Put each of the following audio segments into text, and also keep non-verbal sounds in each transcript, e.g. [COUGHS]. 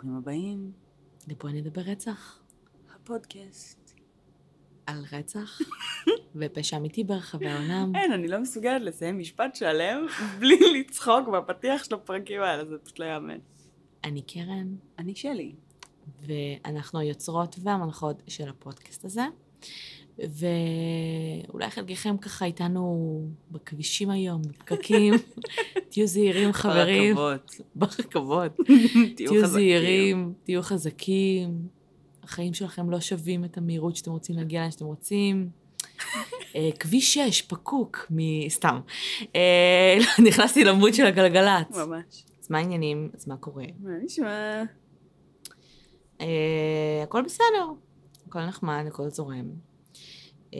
וברוכים הבאים, לבואי נדבר רצח. הפודקאסט. על רצח [LAUGHS] ופשע אמיתי ברחבי העולם. אין, אני לא מסוגלת לסיים משפט שלם [LAUGHS] בלי לצחוק בפתיח של הפרקים האלה, זה פשוט לא יאמן. אני קרן, אני שלי. ואנחנו היוצרות והמנחות של הפודקאסט הזה. ואולי חלקכם ככה איתנו בכבישים היום, בפקקים. [LAUGHS] תהיו זהירים חברים. ברכבות. ברכבות. [LAUGHS] [LAUGHS] תהיו. זהירים, תהיו חזקים. החיים שלכם לא שווים את המהירות שאתם רוצים להגיע לאן שאתם רוצים. אה, כביש 6, פקוק. סתם. אה, נכנסתי למוד של הגלגלצ. ממש. אז מה העניינים? אז מה קורה? מה נשמע? אה, הכל בסדר, הכל נחמד, הכל זורם. אה,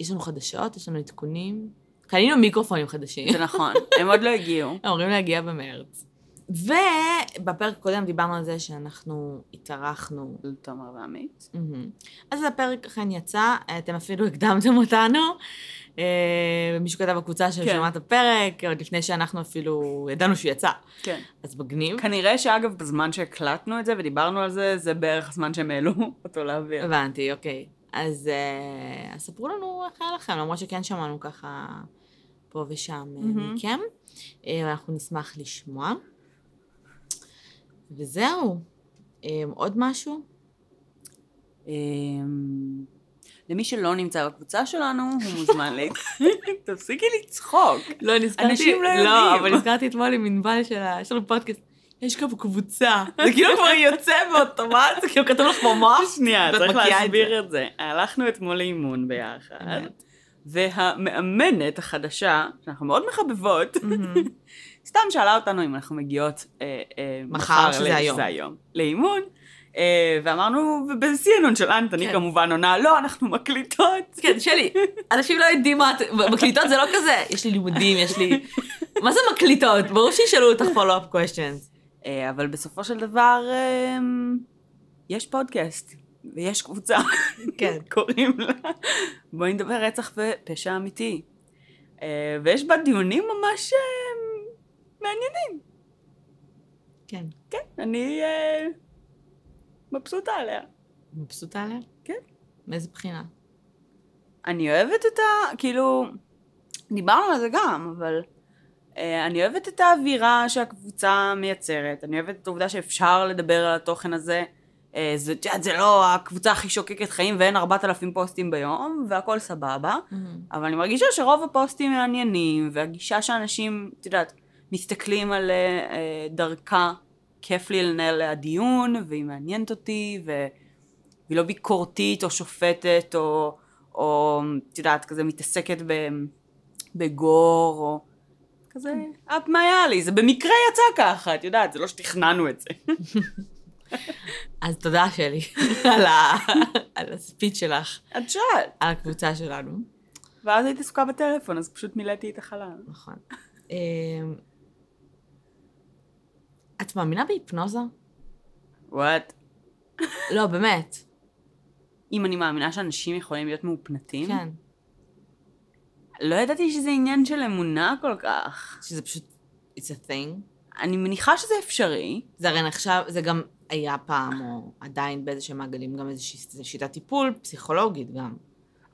יש לנו חדשות, יש לנו עדכונים. קנינו מיקרופונים חדשים. זה נכון, הם עוד לא הגיעו. הם אמורים להגיע במרץ. ובפרק הקודם דיברנו על זה שאנחנו התארחנו. תומר ועמית. אז הפרק אכן יצא, אתם אפילו הקדמתם אותנו. אה, מישהו כתב בקבוצה של כן. את הפרק, עוד לפני שאנחנו אפילו ידענו שהוא יצא. כן. אז מגניב. כנראה שאגב, בזמן שהקלטנו את זה ודיברנו על זה, זה בערך הזמן שהם העלו [LAUGHS] אותו לאוויר. הבנתי, אוקיי. אז אה, אז ספרו לנו איך היה לכם, למרות שכן שמענו ככה פה ושם מהמם. מכם. ואנחנו נשמח לשמוע. וזהו. עוד משהו? למי שלא נמצא בקבוצה שלנו, הוא מוזמן ל... [LAUGHS] תפסיקי לצחוק. לא, נזכרתי, אנשים לא יודעים. לא, אבל נזכרתי אתמול עם ענבל של ה... יש לנו פודקאסט. יש גם קבוצה. [LAUGHS] זה כאילו כבר יוצא באוטומט, זה כאילו כתוב לך במוח. [LAUGHS] שנייה, צריך להסביר את זה. הלכנו אתמול לאימון ביחד. והמאמנת החדשה, שאנחנו מאוד מחבבות, סתם שאלה אותנו אם אנחנו מגיעות אה, אה, מחר, שזה היום. לאימון, ואמרנו, ובשיא שלנט, אני כן. כמובן עונה, לא, אנחנו מקליטות. כן, שלי, אנשים לא יודעים מה את... מקליטות זה לא כזה, יש לי לימודים, יש לי... [LAUGHS] מה זה מקליטות? ברור שישאלו אותך follow-up questions. אה, אבל בסופו של דבר, אה, יש פודקאסט, ויש קבוצה. כן. [LAUGHS] קוראים לה בואי נדבר רצח ופשע אמיתי. אה, ויש בה דיונים ממש אה, מעניינים. כן. כן, אני אה, מבסוטה עליה. מבסוטה עליה? כן. מאיזה בחינה? אני אוהבת את ה... כאילו, דיברנו על זה גם, אבל אה, אני אוהבת את האווירה שהקבוצה מייצרת. אני אוהבת את העובדה שאפשר לדבר על התוכן הזה. אה, זה, יודעת, זה לא הקבוצה הכי שוקקת חיים ואין 4,000 פוסטים ביום, והכל סבבה. אבל אני מרגישה שרוב הפוסטים מעניינים, והגישה שאנשים, את יודעת, מסתכלים על אה, אה, דרכה, כיף לי לנהל עליה דיון, והיא מעניינת אותי. והיא לא ביקורתית או שופטת, או, או את יודעת, כזה מתעסקת ב... בגור, או כזה, את מה היה לי? זה במקרה יצא ככה, את יודעת, זה לא שתכננו את זה. [LAUGHS] אז תודה שלי [LAUGHS] על ה- על הספיץ שלך, את שאלת. על הקבוצה שלנו. ואז הייתי עסוקה בטלפון, אז פשוט מילאתי את החלל. נכון. את מאמינה בהיפנוזה? וואט? לא, באמת. אם אני מאמינה שאנשים יכולים להיות מאופנתים? כן. לא ידעתי שזה עניין של אמונה כל כך. שזה פשוט, it's a thing. אני מניחה שזה אפשרי. זה הרי נחשב, זה גם היה פעם, או עדיין באיזשהם מעגלים, גם איזושהי שיטת טיפול פסיכולוגית גם.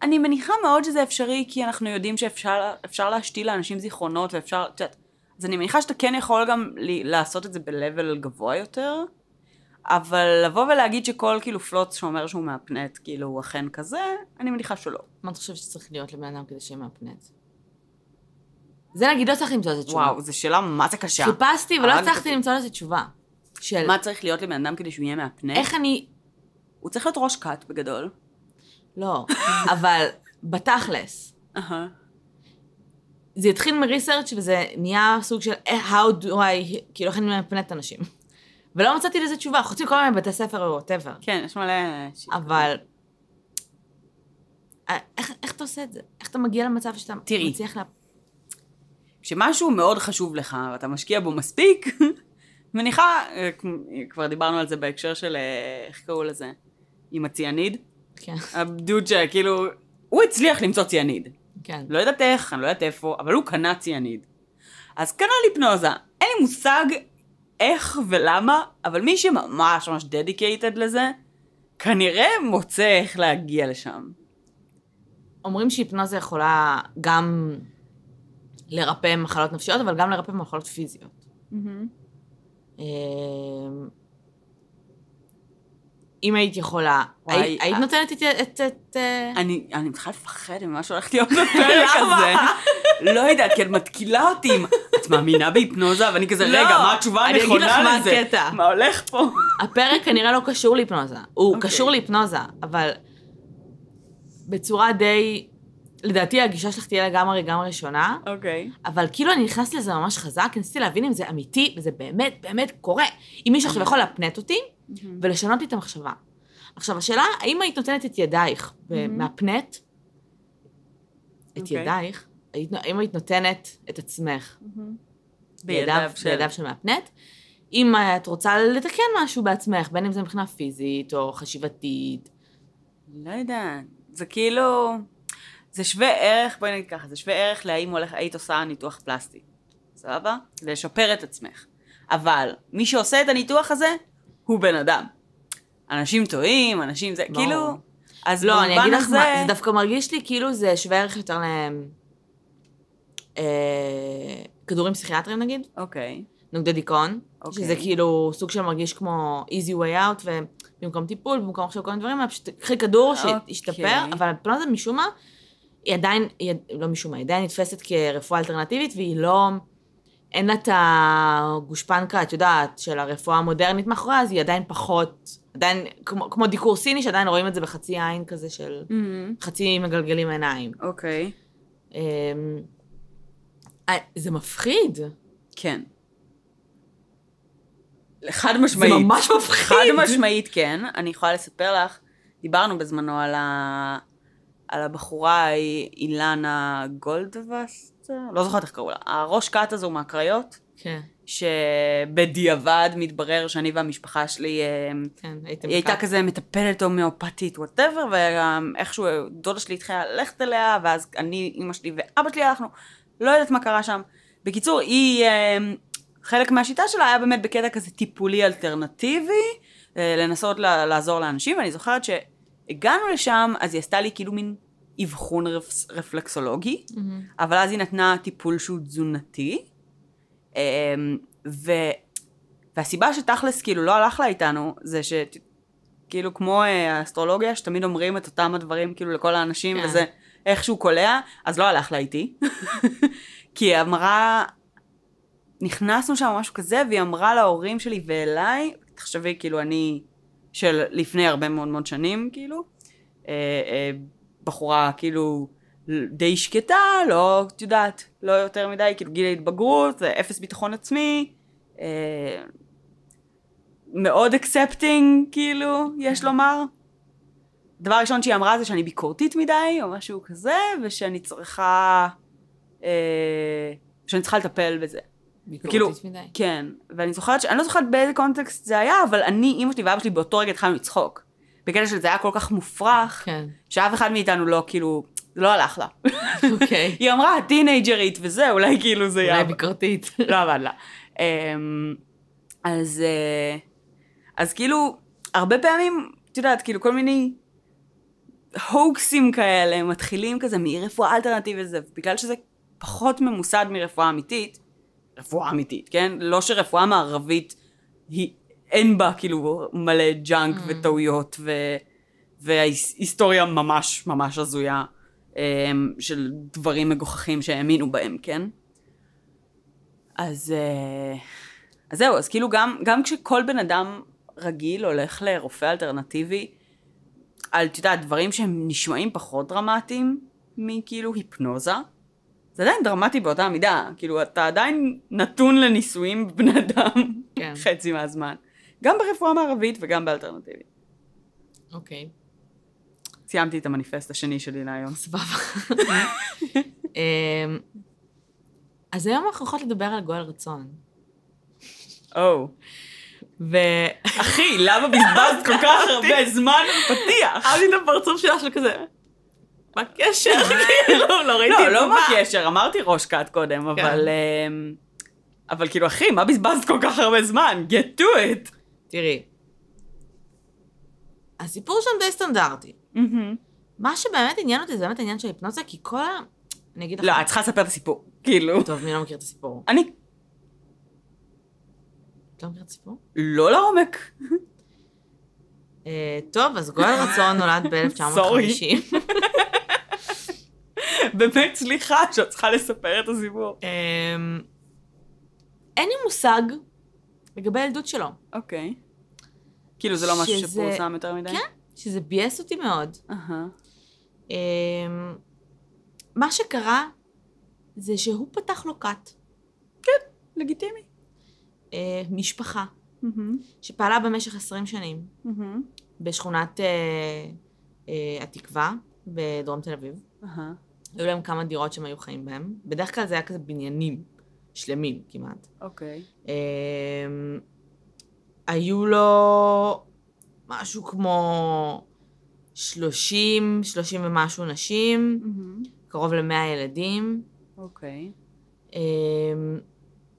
אני מניחה מאוד שזה אפשרי, כי אנחנו יודעים שאפשר אפשר להשתיל לאנשים זיכרונות, ואפשר, את יודעת, אז אני מניחה שאתה כן יכול גם ל- לעשות את זה ב-level גבוה יותר, אבל לבוא ולהגיד שכל כאילו פלוץ שאומר שהוא מהפנט, כאילו הוא אכן כזה, אני מניחה שלא. מה אתה חושב שצריך להיות לבן אדם כדי שיהיה מהפנט? זה נגיד לא צריך למצוא לזה תשובה. וואו, זו שאלה מה זה קשה. חיפשתי ולא הצלחתי. למצוא לזה תשובה. של מה צריך להיות לבן אדם כדי שהוא יהיה מהפנט? איך אני... הוא צריך להיות ראש כת בגדול. לא, אבל בתכלס. זה התחיל מ research וזה נהיה סוג של eh, how do I, כאילו איך אני מהפנט אנשים. ולא מצאתי לזה תשובה, חוץ מכל מיני בתי ספר או whatever. כן, יש מלא... אבל... אה, איך, איך אתה עושה את זה? איך אתה מגיע למצב שאתה תראי. מצליח לה... כשמשהו מאוד חשוב לך ואתה משקיע בו מספיק, [LAUGHS] מניחה, אה, כבר דיברנו על זה בהקשר של, אה, איך קראו לזה? עם הציאניד. כן, הדוד שכאילו, הוא הצליח למצוא ציאניד. כן. לא יודעת איך, אני לא יודעת איפה, אבל הוא קנה ציאניד. אז כנ"ל היפנוזה. אין לי מושג איך ולמה, אבל מי שממש ממש דדיקייטד לזה, כנראה מוצא איך להגיע לשם. אומרים שהיפנוזה יכולה גם לרפא מחלות נפשיות, אבל גם לרפא מחלות פיזיות. אמ, אם היית יכולה, וואי, היית אה. נותנת את... את- את... אה, אני, אני מתחילה לפחד ממה שהולך להיות [LAUGHS] בפרק הזה. לא יודעת, כי את מתקילה אותי עם, את מאמינה בהיפנוזה? ואני כזה, לא, רגע, מה התשובה הנכונה מה לזה? מה הולך פה? הפרק כנראה לא קשור להיפנוזה. הוא אוקיי. קשור להיפנוזה, אבל בצורה די... לדעתי הגישה שלך תהיה לגמרי לגמרי שונה, אוקיי. אבל כאילו אני נכנסת לזה ממש חזק, ניסיתי להבין אם זה אמיתי, וזה באמת באמת קורה. אם מישהו עכשיו יכול להפנט אותי ולשנות לי את המחשבה. עכשיו, השאלה, האם היית נותנת את ידייך מהפנט, את אוקיי. ידייך, היית- האם היית נותנת את עצמך בידיו של... בידיו של מהפנט. אם את רוצה לתקן משהו בעצמך, בין אם זה מבחינה פיזית או חשיבתית. לא יודעת. זה כאילו... זה שווה ערך, בואי נגיד ככה, זה שווה ערך להאם הולך, היית עושה ניתוח פלסטי. סבבה? לשפר את עצמך. אבל מי שעושה את הניתוח הזה, הוא בן אדם. אנשים טועים, אנשים זה, ברור. כאילו... אז לא, אני אגיד לך הזה- מה, זה דווקא מרגיש לי כאילו זה שווה ערך יותר להם. אה, כדורים פסיכיאטריים נגיד, אוקיי. נוגדי דיכאון, אוקיי. שזה כאילו סוג של מרגיש כמו easy way out, ובמקום טיפול, במקום עכשיו כל מיני דברים, פשוט קחי כדור שישתפר, אוקיי. אבל הפלוזה משום מה, היא עדיין, היא, לא משום מה, היא עדיין נתפסת כרפואה אלטרנטיבית, והיא לא, אין לה את הגושפנקה, את יודעת, של הרפואה המודרנית מאחוריה, אז היא עדיין פחות, עדיין, כמו, כמו דיקור סיני, שעדיין רואים את זה בחצי עין כזה של מהמם. חצי מגלגלים עיניים. אוקיי. אמ, אה, זה מפחיד. כן. חד משמעית. זה ממש מפחיד. חד משמעית כן. אני יכולה לספר לך, דיברנו בזמנו על, ה... על הבחורה אילנה גולדווסט, לא זוכרת איך קראו לה, הראש כת הזו מהקריות, כן, שבדיעבד מתברר שאני והמשפחה שלי, אה, כן, הייתם היא הייתה בכת. כזה מטפלת הומאופתית, whatever, ואיכשהו דודה שלי התחילה ללכת אליה, ואז אני, אימא שלי ואבא שלי הלכנו, לא יודעת מה קרה שם. בקיצור, היא, אה, חלק מהשיטה שלה היה באמת בקטע כזה טיפולי אלטרנטיבי, אה, לנסות לעזור לאנשים, ואני זוכרת שהגענו לשם, אז היא עשתה לי כאילו מין אבחון רפ- רפלקסולוגי, מהמם. אבל אז היא נתנה טיפול שהוא תזונתי, אמ, ו... והסיבה שתכלס כאילו לא הלך לה איתנו, זה שכאילו כמו אה, האסטרולוגיה, שתמיד אומרים את אותם הדברים כאילו לכל האנשים, כן. וזה איכשהו קולע, אז לא הלך לה איתי. [LAUGHS] כי היא אמרה, נכנסנו שם משהו כזה, והיא אמרה להורים שלי ואליי, תחשבי כאילו אני של לפני הרבה מאוד מאוד שנים, כאילו, אה, אה, בחורה כאילו די שקטה, לא, את יודעת, לא יותר מדי, כאילו גיל ההתבגרות, אפס ביטחון עצמי, אה, מאוד accepting, כאילו, יש לומר. דבר ראשון שהיא אמרה זה שאני ביקורתית מדי, או משהו כזה, ושאני צריכה, אה, שאני צריכה לטפל בזה. ביקורתית כאילו- מדי. כן, ואני זוכרת, ש... אני לא זוכרת באיזה קונטקסט זה היה, אבל אני, אימא שלי ואבא שלי באותו רגע התחלנו לצחוק. בקטע שזה היה כל כך מופרך, כן, שאף אחד מאיתנו לא, כאילו, זה לא הלך לה. אוקיי. [LAUGHS] היא אמרה, טינג'רית וזה, אולי כאילו זה אולי. ביקורתית. [LAUGHS] לא עבד לה. אמ, אז, אה, אז כאילו, הרבה פעמים, את יודעת, כאילו כל מיני הוקסים כאלה מתחילים כזה מרפואה אלטרנטיבית וזה, בגלל שזה פחות ממוסד מרפואה אמיתית, רפואה אמיתית, כן? לא שרפואה מערבית היא, אין בה כאילו מלא ג'אנק וטעויות ו, וההיסטוריה ממש ממש הזויה אמ, של דברים מגוחכים שהאמינו בהם, כן? אז, אה, אז זהו, אז כאילו גם, גם כשכל בן אדם רגיל הולך לרופא אלטרנטיבי, על, את יודעת, דברים שהם נשמעים פחות דרמטיים מכאילו היפנוזה, זה עדיין דרמטי באותה מידה, כאילו אתה עדיין נתון לניסויים בבני אדם כן. [LAUGHS] חצי מהזמן. גם ברפואה מערבית וגם באלטרנטיבית. אוקיי, סיימתי את המניפסט השני שלי להיום. סבבה. [LAUGHS] אמ, אז היום אנחנו הולכות לדבר על גואל רצון. או. ו... אחי, למה בזבזת כל כך הרבה זמן בפתיח? אהבתי את הפרצוף שלה של כזה. מה הקשר? [LAUGHS] כאילו, לא ראיתי לא, את לא זה מה. הקשר, אמרתי ראש כת קודם, כן. אבל... אמ, אבל כאילו, אחי, מה בזבזת כל כך הרבה זמן? get to it. תראי, הסיפור שם די סטנדרטי. מה שבאמת עניין אותי זה באמת העניין של היפנוזה, כי כל ה... אני אגיד לך... לא, את צריכה לספר את הסיפור. כאילו. טוב, מי לא מכיר את הסיפור? אני את לא מכיר את הסיפור? לא לעומק. אה, טוב, אז גואל רצון נולד ב-1950. [LAUGHS] באמת, סליחה שאת צריכה לספר את הסיפור. אמ, אין לי מושג לגבי הילדות שלו. אוקיי. כאילו, זה לא משהו שזה- שפורסם יותר מדי? כן, שזה ביאס אותי מאוד. אמ, מה שקרה זה שהוא פתח לו כת, לגיטימי. אה, משפחה, שפעלה במשך 20 שנים. בשכונת אה, אה, התקווה בדרום תל אביב. היו להם כמה דירות שהם היו חיים בהם. בדרך כלל זה היה כזה בניינים שלמים כמעט. אוקיי. אמ, היו לו משהו כמו 30, 30 ומשהו נשים, מהמם. קרוב ל-100 ילדים. אוקיי. אמ,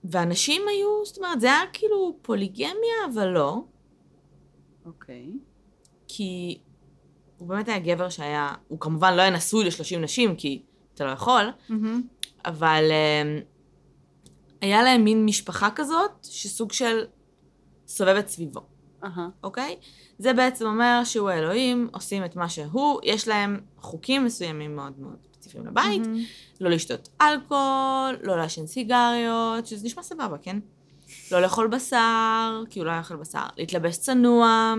ואנשים היו, זאת אומרת, זה היה כאילו פוליגמיה, אבל לא, אוקיי. כי הוא באמת היה גבר שהיה, הוא כמובן לא היה נשוי ל-30 נשים, כי אתה לא יכול, מהמם. אבל אמ, היה להם מין משפחה כזאת, שסוג של סובבת סביבו. אהה. אוקיי? זה בעצם אומר שהוא האלוהים, עושים את מה שהוא, יש להם חוקים מסוימים מאוד מאוד ספציפיים לבית, מהמם. לא לשתות אלכוהול, לא לעשן סיגריות, שזה נשמע סבבה, כן? לא לאכול בשר, כי הוא לא יאכל בשר, להתלבש צנוע.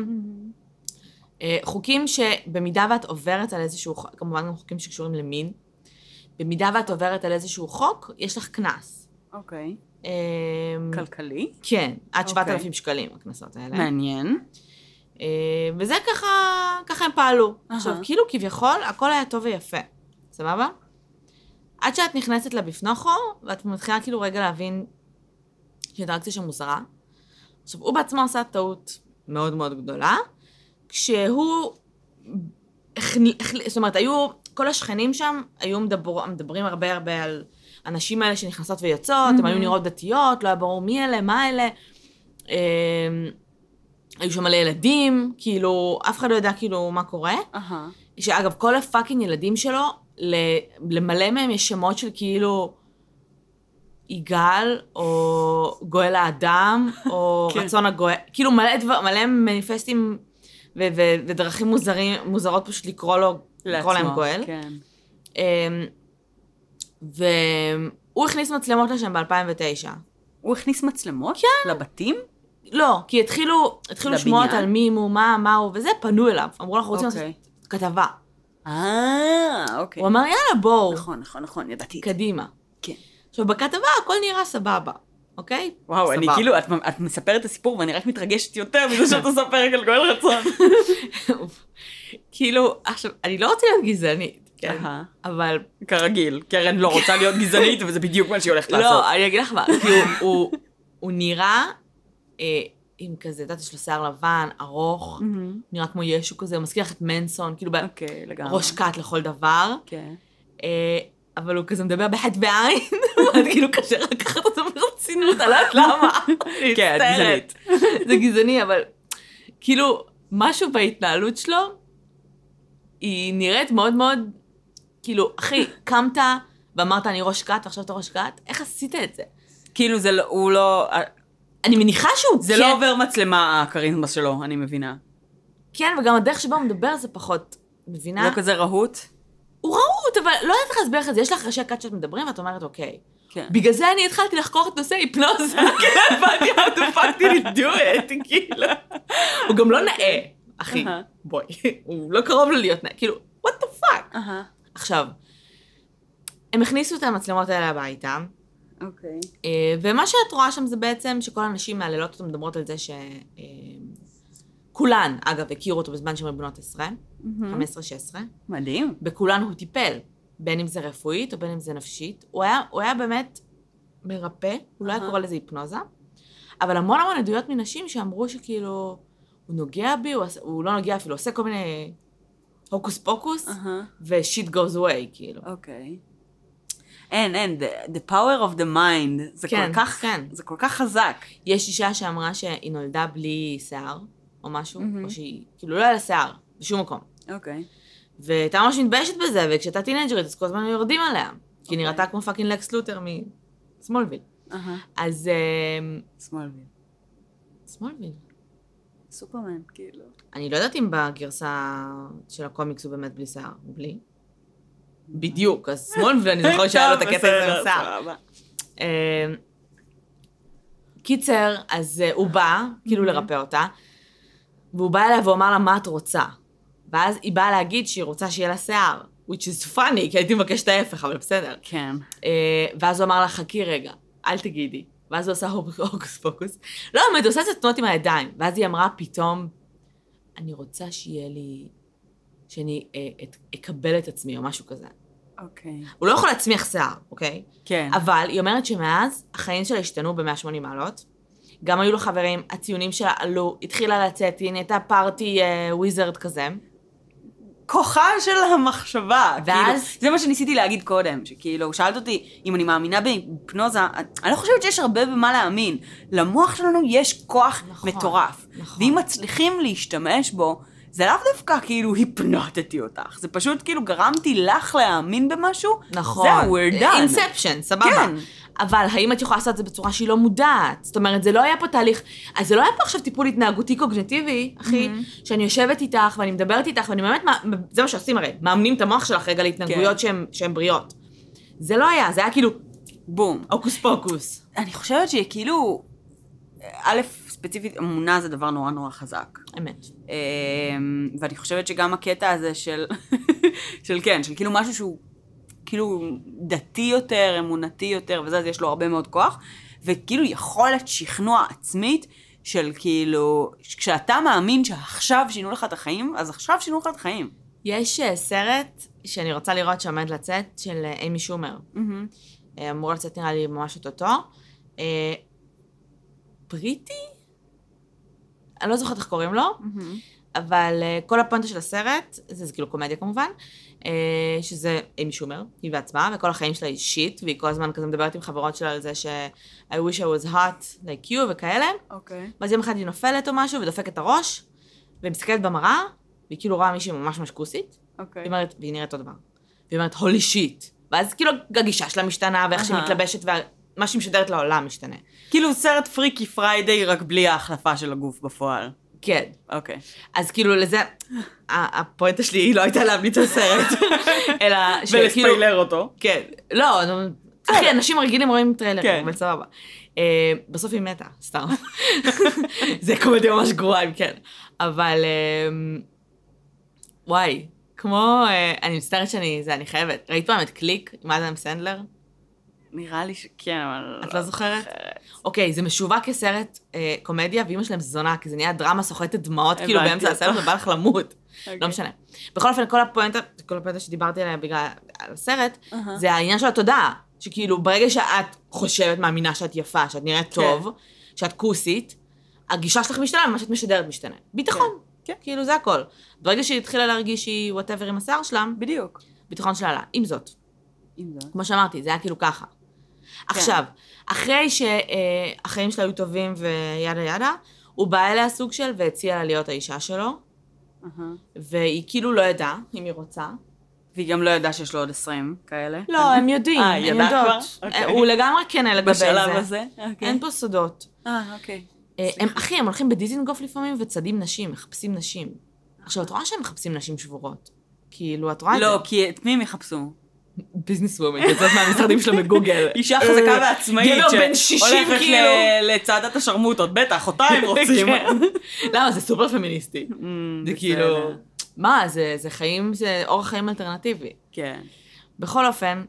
אה, חוקים שבמידה ואת עוברת על איזשהו כמובן גם חוקים שקשורים למין, במידה ואת עוברת על איזשהו חוק, יש לך קנס. אוקיי. אה, כלכלי? כן, עד אוקיי. 7,000 שקלים הקנסות האלה. מעניין. אה, וזה ככה, ככה הם פעלו. עכשיו, כאילו כביכול, הכל היה טוב ויפה, סבבה? עד שאת נכנסת לבפנוכו, ואת מתחילה כאילו רגע להבין שהאינטראקציה שם מוזרה. עכשיו, הוא בעצמו עשה טעות מאוד מאוד גדולה, כשהוא... זאת אומרת, היו, כל השכנים שם היו מדבר, מדברים הרבה הרבה על הנשים האלה שנכנסות ויוצאות, הן היו נראות דתיות, לא היה ברור מי אלה, מה אלה. אמ, היו שם מלא ילדים, כאילו, אף אחד לא ידע כאילו מה קורה. אהה. שאגב, כל הפאקינג ילדים שלו, למלא מהם יש שמות של כאילו יגאל, או גואל האדם, [LAUGHS] או כן. רצון הגואל, כאילו מלא, דבר, מלא מניפסטים ו- ו- ודרכים מוזרים, מוזרות פשוט לקרוא לו, לקרוא להם לעצמו, גואל. כן. והוא הכניס מצלמות לשם ב-2009. הוא הכניס מצלמות? כן. לבתים? לא, כי התחילו, התחילו לבניין? שמועות על מי הוא, מה, מה הוא, וזה, פנו אליו. אמרו, אנחנו רוצים אוקיי. לעשות כתבה. אה, אוקיי. הוא אמר, יאללה, בואו, נכון, נכון, נכון, ידעתי. קדימה. כן. עכשיו, בכתבה הכל נראה סבבה, אוקיי? וואו, אני סבבה. כאילו, את, את מספרת את הסיפור ואני רק מתרגשת יותר מזה שאת [LAUGHS] מספרת על גואל רצון. [LAUGHS] כאילו, עכשיו, אני לא רוצה להיות גזענית, כן? אבל... כרגיל, קרן לא רוצה להיות גזענית וזה בדיוק מה שהיא הולכת לעשות. לא, אני אגיד לך מה, כי הוא- נראה אה, עם כזה, את יודעת, יש לו שיער לבן, ארוך, מהמם. נראה כמו ישו כזה, הוא מזכיר לך את מנסון, כאילו, ב- אוקיי, לגמרי. ראש כת לכל דבר. כן. אה, אבל הוא כזה מדבר בחטא בעין, [LAUGHS] ואז כאילו קשה לקחת אותו ברצינות, לא יודעת למה. [LAUGHS] אני כן, את מצטערת. זה גזעני, אבל כאילו, משהו בהתנהלות שלו, היא נראית מאוד מאוד, כאילו, אחי, קמת ואמרת אני ראש כת ועכשיו אתה ראש כת, איך עשית את זה? כאילו זה לא, הוא לא, אני מניחה שהוא זה כן, לא עובר מצלמה הכריזמה שלו, אני מבינה. כן, וגם הדרך שבה הוא מדבר זה פחות, מבינה? לא כזה רהוט? הוא רהוט, אבל לא יודעת איך להסביר לך את זה, יש לך ראשי כת שאת מדברים ואת אומרת, אוקיי. כן. בגלל זה אני התחלתי לחקור את נושא היפנוזה, [LAUGHS] כי לא הבנתי how the fuck did he do it, כאילו. הוא גם לא נאה, אחי. בואי, [LAUGHS] הוא לא קרוב לו להיות נאה, כאילו, what the fuck. עכשיו, הם הכניסו את המצלמות האלה הביתה, אוקיי. אה, ומה שאת רואה שם זה בעצם שכל הנשים מהללות אותו מדברות על זה ש... אה, כולן, אגב, הכירו אותו בזמן שהן בנות עשרה, 15-16. מדהים. בכולן הוא טיפל, בין אם זה רפואית או בין אם זה נפשית. הוא היה, הוא היה באמת מרפא, הוא לא היה. קורא לזה היפנוזה, אבל המון המון עדויות מנשים שאמרו שכאילו, הוא נוגע בי, הוא, הוא לא נוגע אפילו, עושה כל מיני הוקוס פוקוס. ושיט goes away, כאילו. אוקיי. אין, אין, the, the power of the mind, זה כן, כל כך, כן. זה כל כך חזק. יש אישה שאמרה שהיא נולדה בלי שיער, או משהו, מהמם. או שהיא, כאילו לא היה לה שיער, בשום מקום. אוקיי. והייתה ממש מתביישת בזה, וכשהייתה טינג'רית, אז כל הזמן היו יורדים עליה. כי היא אוקיי. נראתה כמו פאקינג לקס לותר משמאלוויל. אהה. אז... אה, סמולוויל. סמולוויל. סופרמן, כאילו. אני לא יודעת אם בגרסה של הקומיקס הוא באמת בלי שיער, בלי. בדיוק, אז סמולוויל, אני זוכרת [LAUGHS] שהיה לו את הקטע הזה עם שיער. אה, קיצר, אז אה, הוא בא, כאילו לרפא אותה, והוא בא אליה ואומר לה, מה את רוצה? ואז היא באה להגיד שהיא רוצה שיהיה לה שיער, which is funny, כי הייתי מבקשת ההפך, אבל בסדר. כן. אה, ואז הוא אמר לה, חכי רגע, אל תגידי. ואז הוא עשה הוקוס פוקוס. לא, באמת, הוא עושה את זה תנועות עם הידיים. ואז היא אמרה פתאום, אני רוצה שיהיה לי, שאני אה, את, אקבל את עצמי, או משהו כזה. אוקיי. הוא לא יכול להצמיח שיער, אוקיי? כן. אבל היא אומרת שמאז החיים שלה השתנו ב-180 מעלות. גם היו לו חברים, הציונים שלה עלו, התחילה לצאת, היא נהייתה פארטי אה, וויזרד כזה. כוחה של המחשבה. ואז- כאילו, זה מה שניסיתי להגיד קודם, שכאילו, שאלת אותי אם אני מאמינה בהיפנוזה, אני לא חושבת שיש הרבה במה להאמין. למוח שלנו יש כוח נכון, מטורף. נכון. ואם מצליחים להשתמש בו, זה לאו דווקא כאילו הפנטתי אותך, זה פשוט כאילו גרמתי לך להאמין במשהו, נכון. זהו, we're done. אינספשן, סבבה. כן. אבל האם את יכולה לעשות את זה בצורה שהיא לא מודעת? זאת אומרת, זה לא היה פה תהליך, אז זה לא היה פה עכשיו טיפול התנהגותי קוגנטיבי, אחי, שאני יושבת איתך ואני מדברת איתך, ואני באמת, זה מה שעושים הרי, מאמנים את המוח שלך רגע להתנהגויות כן. שהן- שהן בריאות. זה לא היה, זה היה כאילו בום. הוקוס פוקוס. אני חושבת שכאילו, א', ספציפית, אמונה זה דבר נורא נורא חזק. אמת. אמ, ואני חושבת שגם הקטע הזה של, [LAUGHS] של כן, של כאילו משהו שהוא כאילו דתי יותר, אמונתי יותר, וזה, אז יש לו הרבה מאוד כוח, וכאילו יכולת שכנוע עצמית של כאילו, כשאתה מאמין שעכשיו שינו לך את החיים, אז עכשיו שינו לך את החיים. יש אה, סרט שאני רוצה לראות שעומד לצאת, של אה, אימי שומר. מהמם. אה, אמור לצאת נראה לי ממש אוטוטו. אה, בריטי? אני לא זוכרת איך קוראים לו, מהמם. אבל כל הפואנטה של הסרט, זה, זה כאילו קומדיה כמובן, שזה אימי שומר, היא בעצמה, וכל החיים שלה היא שיט, והיא כל הזמן כזה מדברת עם חברות שלה על זה ש- I wish I was hot like you וכאלה, אוקיי. ואז יום אחד היא נופלת או משהו ודופקת את הראש, והיא מסתכלת במראה, והיא כאילו רואה מישהי ממש ממש כוסית, אוקיי. אומרת, והיא נראית אותו דבר. והיא אומרת, holy shit. ואז כאילו הגישה שלה משתנה, ואיך שהיא אהה. מתלבשת, ומה שהיא משדרת לעולם משתנה. כאילו סרט Freaky Friday, רק בלי ההחלפה של הגוף בפועל. כן. אוקיי. אז כאילו לזה, הפואנטה שלי היא לא הייתה להמליץ על סרט, [LAUGHS] אלא שכאילו... ולספיילר אותו. כן. לא, אחי, אנשים רגילים רואים טריילרים, כן. אבל סבבה. אה, בסוף היא מתה, סתם. [LAUGHS] זה קומדיה ממש גרועה, אם כן. אבל, אה, וואי, כמו, אה, אני מצטערת שאני, זה, אני חייבת. ראית פעם את קליק עם אדם סנדלר? נראה לי שכן, אבל... את לא זוכרת? אוקיי, זה משווק כסרט אה, קומדיה, ואימא שלהם זונה, כי זה נהיה דרמה סוחטת דמעות, כאילו באמצע הסרט. ובא לך למות. אוקיי. לא משנה. בכל אופן, כל הפואנטה, כל הפואנטה שדיברתי עליה בגלל הסרט. זה העניין של התודעה. שכאילו, ברגע שאת חושבת, מאמינה שאת יפה, שאת נראית כן. טוב, שאת כוסית, הגישה שלך משתנה, ומה שאת משדרת משתנה. ביטחון. כן. כאילו, זה הכל. ברגע שהיא התחילה להרגיש שהיא וואטאבר עם השיער שלה, בדיוק. ביטחון שלה עלה. עם זאת, עם זאת. כמו שאמרתי, זה היה כאילו ככה. עכשיו, אחרי שהחיים שלה היו טובים וידה ידה, הוא בא אליה סוג של והציע לה להיות האישה שלו, אהה. והיא כאילו לא ידעה אם היא רוצה. והיא גם לא ידעה שיש לו עוד 20 כאלה. לא, הם יודעים, אה, הם ידעה יודעות. כבר? אוקיי. הוא לגמרי כן לגבי זה. בשלב הזה? אוקיי. אין פה סודות. אה, אוקיי. אה, הם, אחי, הם הולכים בדיזינגוף לפעמים וצדים נשים, מחפשים נשים. עכשיו, את רואה שהם מחפשים נשים שבורות. כאילו, את רואה את זה? לא, כי את מי הם יחפשו? ביזנס וומן, יוצאת מהמשרדים שלו בגוגל. [LAUGHS] אישה חזקה אה, ועצמאית. גבר בן 60 שהולכת כאילו. ל- לצעדת השרמוטות, בטח, אותה הם [LAUGHS] רוצים. כן. [LAUGHS] למה? זה סופר פמיניסטי. Mm, זה. כאילו... מה, זה, זה חיים, זה אורח חיים אלטרנטיבי. כן. בכל אופן,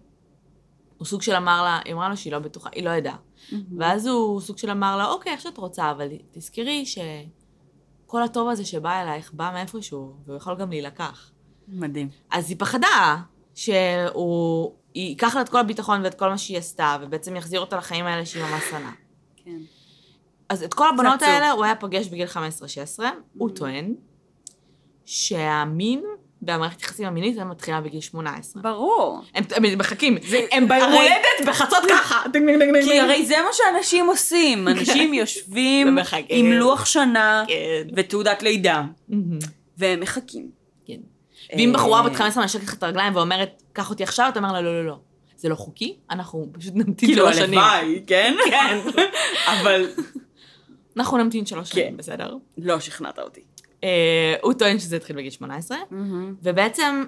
הוא סוג של אמר לה, היא אמרה לו שהיא לא בטוחה, היא לא ידעה. ואז הוא סוג של אמר לה, אוקיי, איך שאת רוצה, אבל תזכרי שכל הטוב הזה שבא אלייך בא מאיפשהו, והוא יכול גם להילקח. מדהים. אז היא פחדה שהוא ייקח לה את כל הביטחון ואת כל מה שהיא עשתה, ובעצם יחזיר אותה לחיים האלה שהיא ממש שנאה. כן. אז את כל הבנות. האלה הוא היה פוגש בגיל 15-16, הוא Mhm. טוען שהמין והמערכת יחסים המינית היא מתחילה בגיל 18. ברור. הם הם מחכים, הם ביום הרי- הולדת בחצות ככה. דינג, [LAUGHS] דינג, דינג, דינג, כי. הרי זה מה שאנשים עושים. אנשים יושבים. עם לוח שנה כן. ותעודת לידה, מהמם. והם מחכים. ואם בחורה בת אה, 15 מנשקת לך את הרגליים ואומרת, קח אותי עכשיו, אתה אומר לה, לא, לא, לא. זה לא חוקי, אנחנו פשוט נמתין כאילו שלוש שנים. הלוואי, כן? [LAUGHS] כן. [LAUGHS] אבל אנחנו נמתין שלוש שנים, כן. בסדר? לא שכנעת אותי. אה, הוא טוען שזה התחיל בגיל 18, ובעצם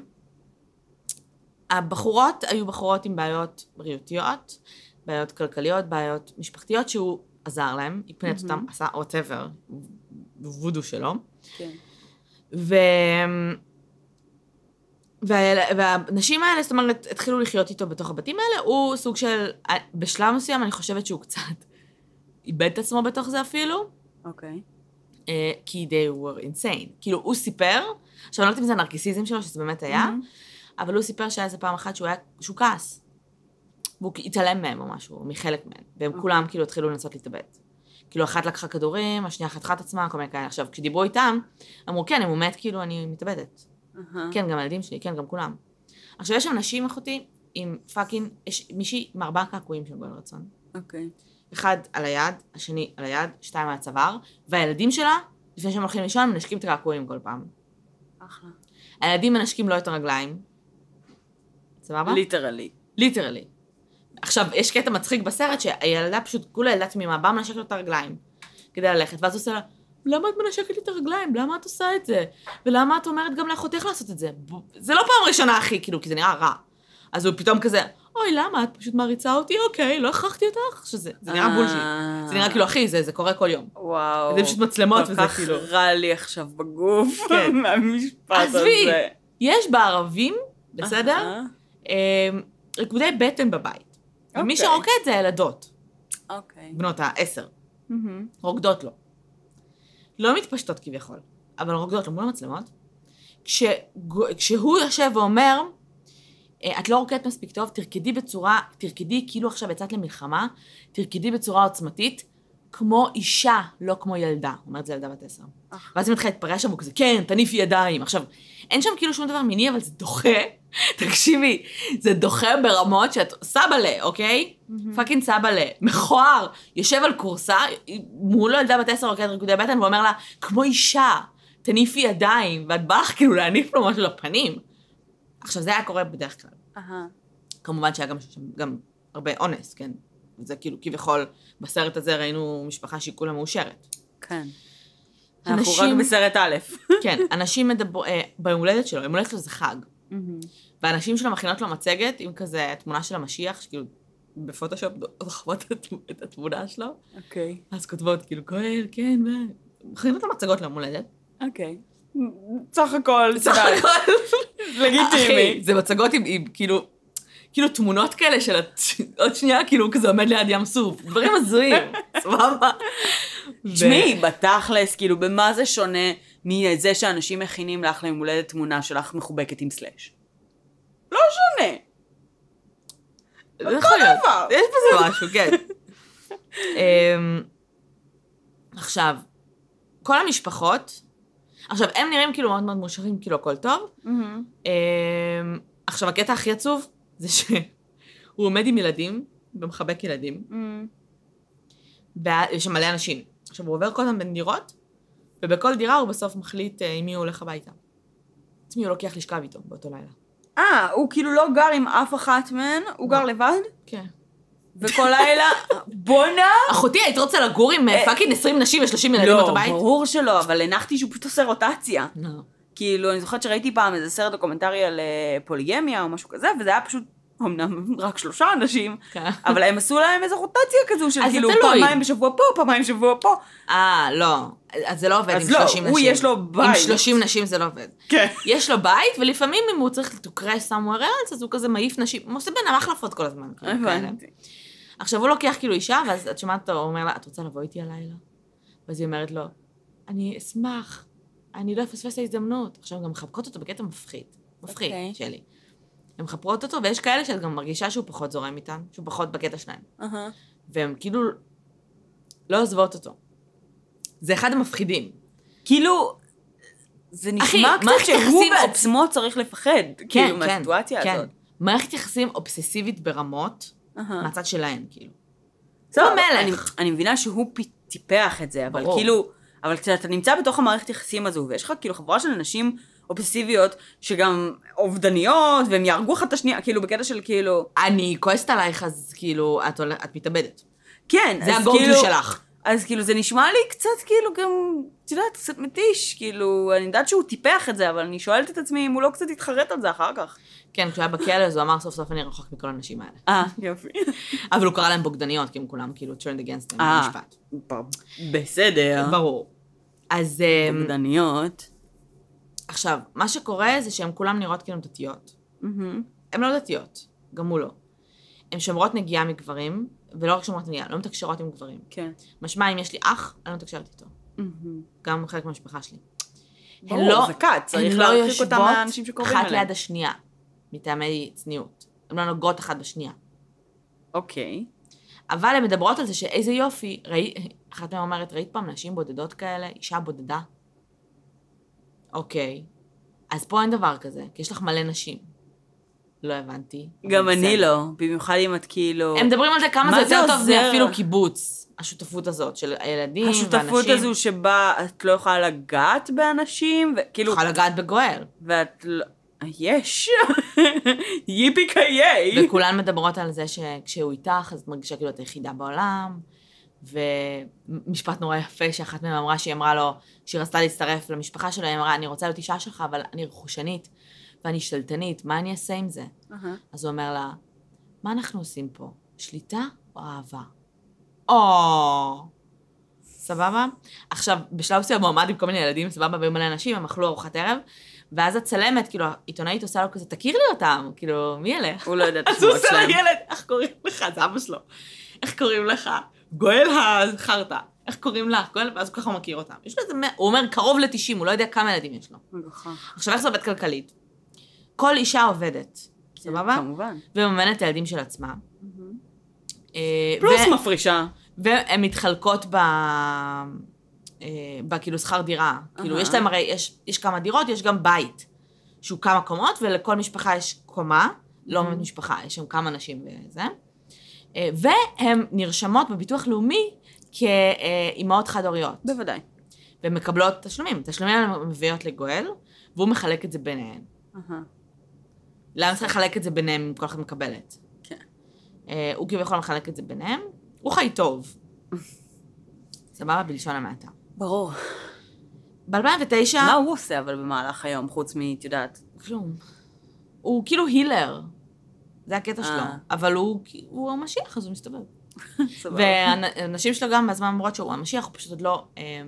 הבחורות היו בחורות עם בעיות בריאותיות, בעיות כלכליות, בעיות משפחתיות, שהוא עזר להם, הקפנט אותם, עשה וואטאבר, וודו שלו. כן. וה... והנשים האלה, זאת אומרת, התחילו לחיות איתו בתוך הבתים האלה, הוא סוג של, בשלב מסוים אני חושבת שהוא קצת איבד את עצמו בתוך זה אפילו, אוקיי. אה, כי they were insane. כאילו, הוא סיפר, עכשיו אני לא יודעת אם זה הנרקיסיזם שלו, שזה באמת היה, אבל הוא סיפר שהיה איזה פעם אחת שהוא היה, שהוא כעס. והוא התעלם מהם או משהו, מחלק מהם, והם כולם כאילו התחילו לנסות להתאבד. כאילו, אחת לקחה כדורים, השנייה חתכה את עצמה, כל מיני כאלה. עכשיו, כשדיברו איתם, אמרו, כן, אם הוא מת, כאילו, אני מתאבדת. אהה. כן, גם הילדים שלי, כן, גם כולם. עכשיו, יש שם נשים, אחותי, עם fucking, יש מישהי עם ארבעה קעקועים של גואל רצון. אוקיי. אחד על היד, השני על היד, שתיים על הצוואר, והילדים שלה, לפני שהם הולכים לישון, מנשקים את הקעקועים כל פעם. אחלה. הילדים מנשקים לו את הרגליים. סבבה? literally. literally. עכשיו, יש קטע מצחיק בסרט שהילדה פשוט, כולה ילדה תמימה, באה מנשקת לו את הרגליים כדי ללכת, ואז הוא עושה לה, למה את מנשקת לי את הרגליים? למה את עושה את זה? ולמה את אומרת גם לאחותך לעשות את זה? זה לא פעם ראשונה, אחי, כאילו, כי זה נראה רע. אז הוא פתאום כזה, אוי, למה? את פשוט מעריצה אותי? אוקיי, לא הכרחתי אותך? שזה, זה נראה אה. בולשיט. זה נראה כאילו, אחי, זה, זה קורה כל יום. וואו. זה פשוט מצלמות כל וזה כך כאילו... רע לי עכשיו בגוף כן. [LAUGHS] מהמשפט הזה. עזבי, יש בערבים, בסדר? אה, ריקודי בטן בבית. ומי אוקיי. שרוקד זה הילדות, אוקיי. בנות העשר. רוקדות לו. לא מתפשטות כביכול, אבל רוקדות לו מול המצלמות. כשגו- כשהוא יושב ואומר, "אה, את לא רוקדת מספיק טוב, תרקדי בצורה, תרקדי כאילו עכשיו יצאת למלחמה, תרקדי בצורה עוצמתית, כמו אישה, לא כמו ילדה. אומרת זה ילדה בת עשר. אחלה. ואז היא מתחילה להתפרע שם, והוא כזה, כן, תניפי ידיים. עכשיו, אין שם כאילו שום דבר מיני, אבל זה דוחה. [LAUGHS] תקשיבי, זה דוחה ברמות שאת סבאלה, אוקיי? fucking סבאלה, מכוער, יושב על כורסה, מולו ילדה בת עשר רוקדת ריקודי בטן, ואומר לה, כמו אישה, תניפי ידיים, ואת באה לך כאילו להניף לו משהו לפנים. עכשיו, זה היה קורה בדרך כלל. כמובן שהיה גם, גם הרבה אונס, כן? זה כאילו, כביכול, בסרט הזה ראינו משפחה שהיא כולה מאושרת. כן. אנחנו רק אנשים- בסרט א'. [LAUGHS] כן, אנשים מדבר... אה, ביום הולדת שלו, יום הולדת שלו זה חג. והנשים שלו מכינות לו מצגת עם כזה תמונה של המשיח, שכאילו בפוטושופ דוחפות את התמ- את התמונה שלו, אוקיי. אז כותבות כאילו, כהן, כן, ו... מכינות לו מצגות ליום הולדת. אוקיי. סך הכל, סך. הכל, [LAUGHS] לגיטימי. זה מצגות עם, עם כאילו, כאילו תמונות כאלה של עוד שנייה, כאילו הוא כזה עומד ליד ים סוף, דברים הזויים, [LAUGHS] סבבה. תשמעי, בתכלס, כאילו, במה זה שונה מזה שאנשים מכינים לך ליום הולדת תמונה שלך מחובקת עם סלאש? לא שונה. יכול להיות. דבר. יש בזה משהו, כן. אמ, עכשיו, כל המשפחות, עכשיו, הם נראים כאילו מאוד מאוד מאושרים, כאילו הכל טוב. אמ, עכשיו, הקטע הכי עצוב זה שהוא עומד עם ילדים ומחבק ילדים, ויש שם מלא אנשים. עכשיו, הוא עובר כל הזמן בין דירות, ובכל דירה הוא בסוף מחליט אה, עם מי הוא הולך הביתה. את מי הוא לוקח לשכב איתו באותו לילה. אה, הוא כאילו לא גר עם אף אחת מהן, הוא גר לבד? כן. וכל לילה, [LAUGHS] בואנה! אחותי, היית רוצה לגור עם אה, fucking 20 נשים ו-30 ילדים באותו לא, בית? ברור שלא, אבל הנחתי שהוא פשוט עושה רוטציה. לא. כאילו, אני זוכרת שראיתי פעם איזה סרט דוקומנטרי על אה, פוליגמיה או משהו כזה, וזה היה פשוט, אמנם [LAUGHS] רק שלושה אנשים, כן. אבל הם עשו להם איזה רוטציה כזו של אז כאילו. פעמיים בשבוע פה, פעמיים בשבוע פה. אה, לא. אז זה לא עובד אז עם לא, 30 נשים. הוא יש לו עם בית. 30 נשים זה לא עובד. כן. יש לו בית, ולפעמים אם הוא צריך to crash somewhere else, אז הוא כזה מעיף נשים, הוא עושה בינם החלפות כל הזמן. כאילו. הבנתי. עכשיו הוא לוקח כאילו אישה, ואז את שומעת אותו, הוא אומר לה, את רוצה לבוא איתי הלילה? ואז היא אומרת לו, אני אשמח, אני לא אפספס את ההזדמנות. עכשיו הן גם מחבקות אותו בקטע מפחיד. מפחיד, אוקיי. שלי. הן מחברות אותו, ויש כאלה שאת גם מרגישה שהוא פחות זורם איתן, שהוא פחות בקטע שלהן. אהה. והן כאילו לא עוזבות אותו. זה אחד המפחידים. כאילו, זה אחי, נשמע קצת מערכת שהוא בעצמו צריך לפחד, כאילו, מהסיטואציה כן. הזאת. מערכת יחסים אובססיבית ברמות, אהה. מהצד שלהן, כאילו. הוא המלך. אני, אני מבינה שהוא פי- טיפח את זה, אבל ברור. כאילו, אבל כשאתה נמצא בתוך המערכת יחסים הזו, ויש לך כאילו חבורה של נשים אובססיביות, שגם אובדניות, והם יהרגו אחת את השנייה, כאילו, בקטע של כאילו, אני כועסת עלייך, אז כאילו, את, את מתאבדת. כן, זה אז כאילו, שלך. אז כאילו, זה נשמע לי קצת כאילו גם, את יודעת, קצת מתיש, כאילו, אני יודעת שהוא טיפח את זה, אבל אני שואלת את עצמי אם הוא לא קצת יתחרט על זה אחר כך. כן, כשהוא היה בכלא, אז הוא אמר סוף סוף אני רחוק מכל הנשים האלה. אה, יופי. [LAUGHS] אבל הוא קרא להם בוגדניות, כי הם כולם כאילו turned against them אה. במשפט. בסדר. ברור. אז אמ, בוגדניות. עכשיו, מה שקורה זה שהן כולן נראות כאילו דתיות. הן לא דתיות, גם הוא לא. הן שומרות נגיעה מגברים, ולא רק שומרות נגיעה, לא מתקשרות עם גברים. כן. משמע, אם יש לי אח, אני לא מתקשרת איתו. גם חלק מהמשפחה שלי. הן לא- זה קאט, צריך הן לא להרחיק אותם יושבות מהאנשים שקרובים אחת. ליד השנייה, מטעמי צניעות. הן לא נוגעות אחת בשנייה. אוקיי. אבל הן מדברות על זה שאיזה יופי, ראי, אחת מהן אומרת, ראית פעם נשים בודדות כאלה? אישה בודדה? אוקיי. אז פה אין דבר כזה, כי יש לך מלא נשים. לא הבנתי. גם אני בסדר. לא, במיוחד אם את כאילו... הם מדברים על זה כמה מה זה יותר טוב? מאפילו קיבוץ, השותפות הזאת של הילדים והנשים. השותפות הזו שבה את לא יכולה לגעת באנשים, וכאילו... יכולה לגעת בגואל. ואת לא... יש. [LAUGHS] ייפי קיי. וכולן מדברות על זה שכשהוא איתך, אז את מרגישה כאילו את היחידה בעולם. ומשפט נורא יפה שאחת מהן אמרה שהיא אמרה לו, שהיא רצתה להצטרף למשפחה שלו, היא אמרה, אני רוצה להיות אישה שלך, אבל אני רכושנית ואני שתלטנית, מה אני אעשה עם זה? אהה. אז הוא אומר לה, מה אנחנו עושים פה? שליטה או אהבה? או... סבבה? עכשיו, בשלב מסוים הוא עמד עם כל מיני ילדים, סבבה, והיו מלא אנשים, הם אכלו ארוחת ערב, ואז הצלמת, כאילו, העיתונאית עושה לו כזה, תכיר לי אותם, כאילו, מי אלה? הוא לא יודע את [LAUGHS] אז הוא השמות עושה שלהם. לילד, איך קוראים לך? זה אבא שלו. איך קוראים לך? גואל החרטא. איך קוראים לך? גואל, ואז הוא ככה מכיר אותם. יש לו איזה, הוא אומר קרוב ל-90, הוא לא יודע כמה ילדים יש לו. עכשיו, איך זה עובד כלכלית? כל אישה עובדת, סבבה? כמובן. ומממנת את הילדים של עצמה. אה, פלוס מפרישה. והן מתחלקות ב... אה, בכאילו שכר דירה. כאילו. יש להם הרי, יש, יש כמה דירות, יש גם בית, שהוא כמה קומות, ולכל משפחה יש קומה, לא באמת משפחה, יש שם כמה נשים וזה. אה, והן נרשמות בביטוח לאומי כאימהות חד-הוריות, בוודאי. והן מקבלות תשלומים. תשלומים האלה מביאות לגואל, והוא מחלק את זה ביניהן. למה צריך לחלק את זה ביניהם אם כל אחת מקבלת? כן. אה, הוא כביכול מחלק את זה ביניהם, הוא חי טוב. סבבה? בלשון המעטה. ברור. ב-2009, מה הוא עושה אבל במהלך היום, חוץ מ... את יודעת. כלום. הוא כאילו הילר. זה הקטע אה. שלו. אבל הוא, הוא המשיח, אז הוא מסתובב. [LAUGHS] והנשים שלו גם בזמן אומרות שהוא המשיח, הוא פשוט עוד לא אה,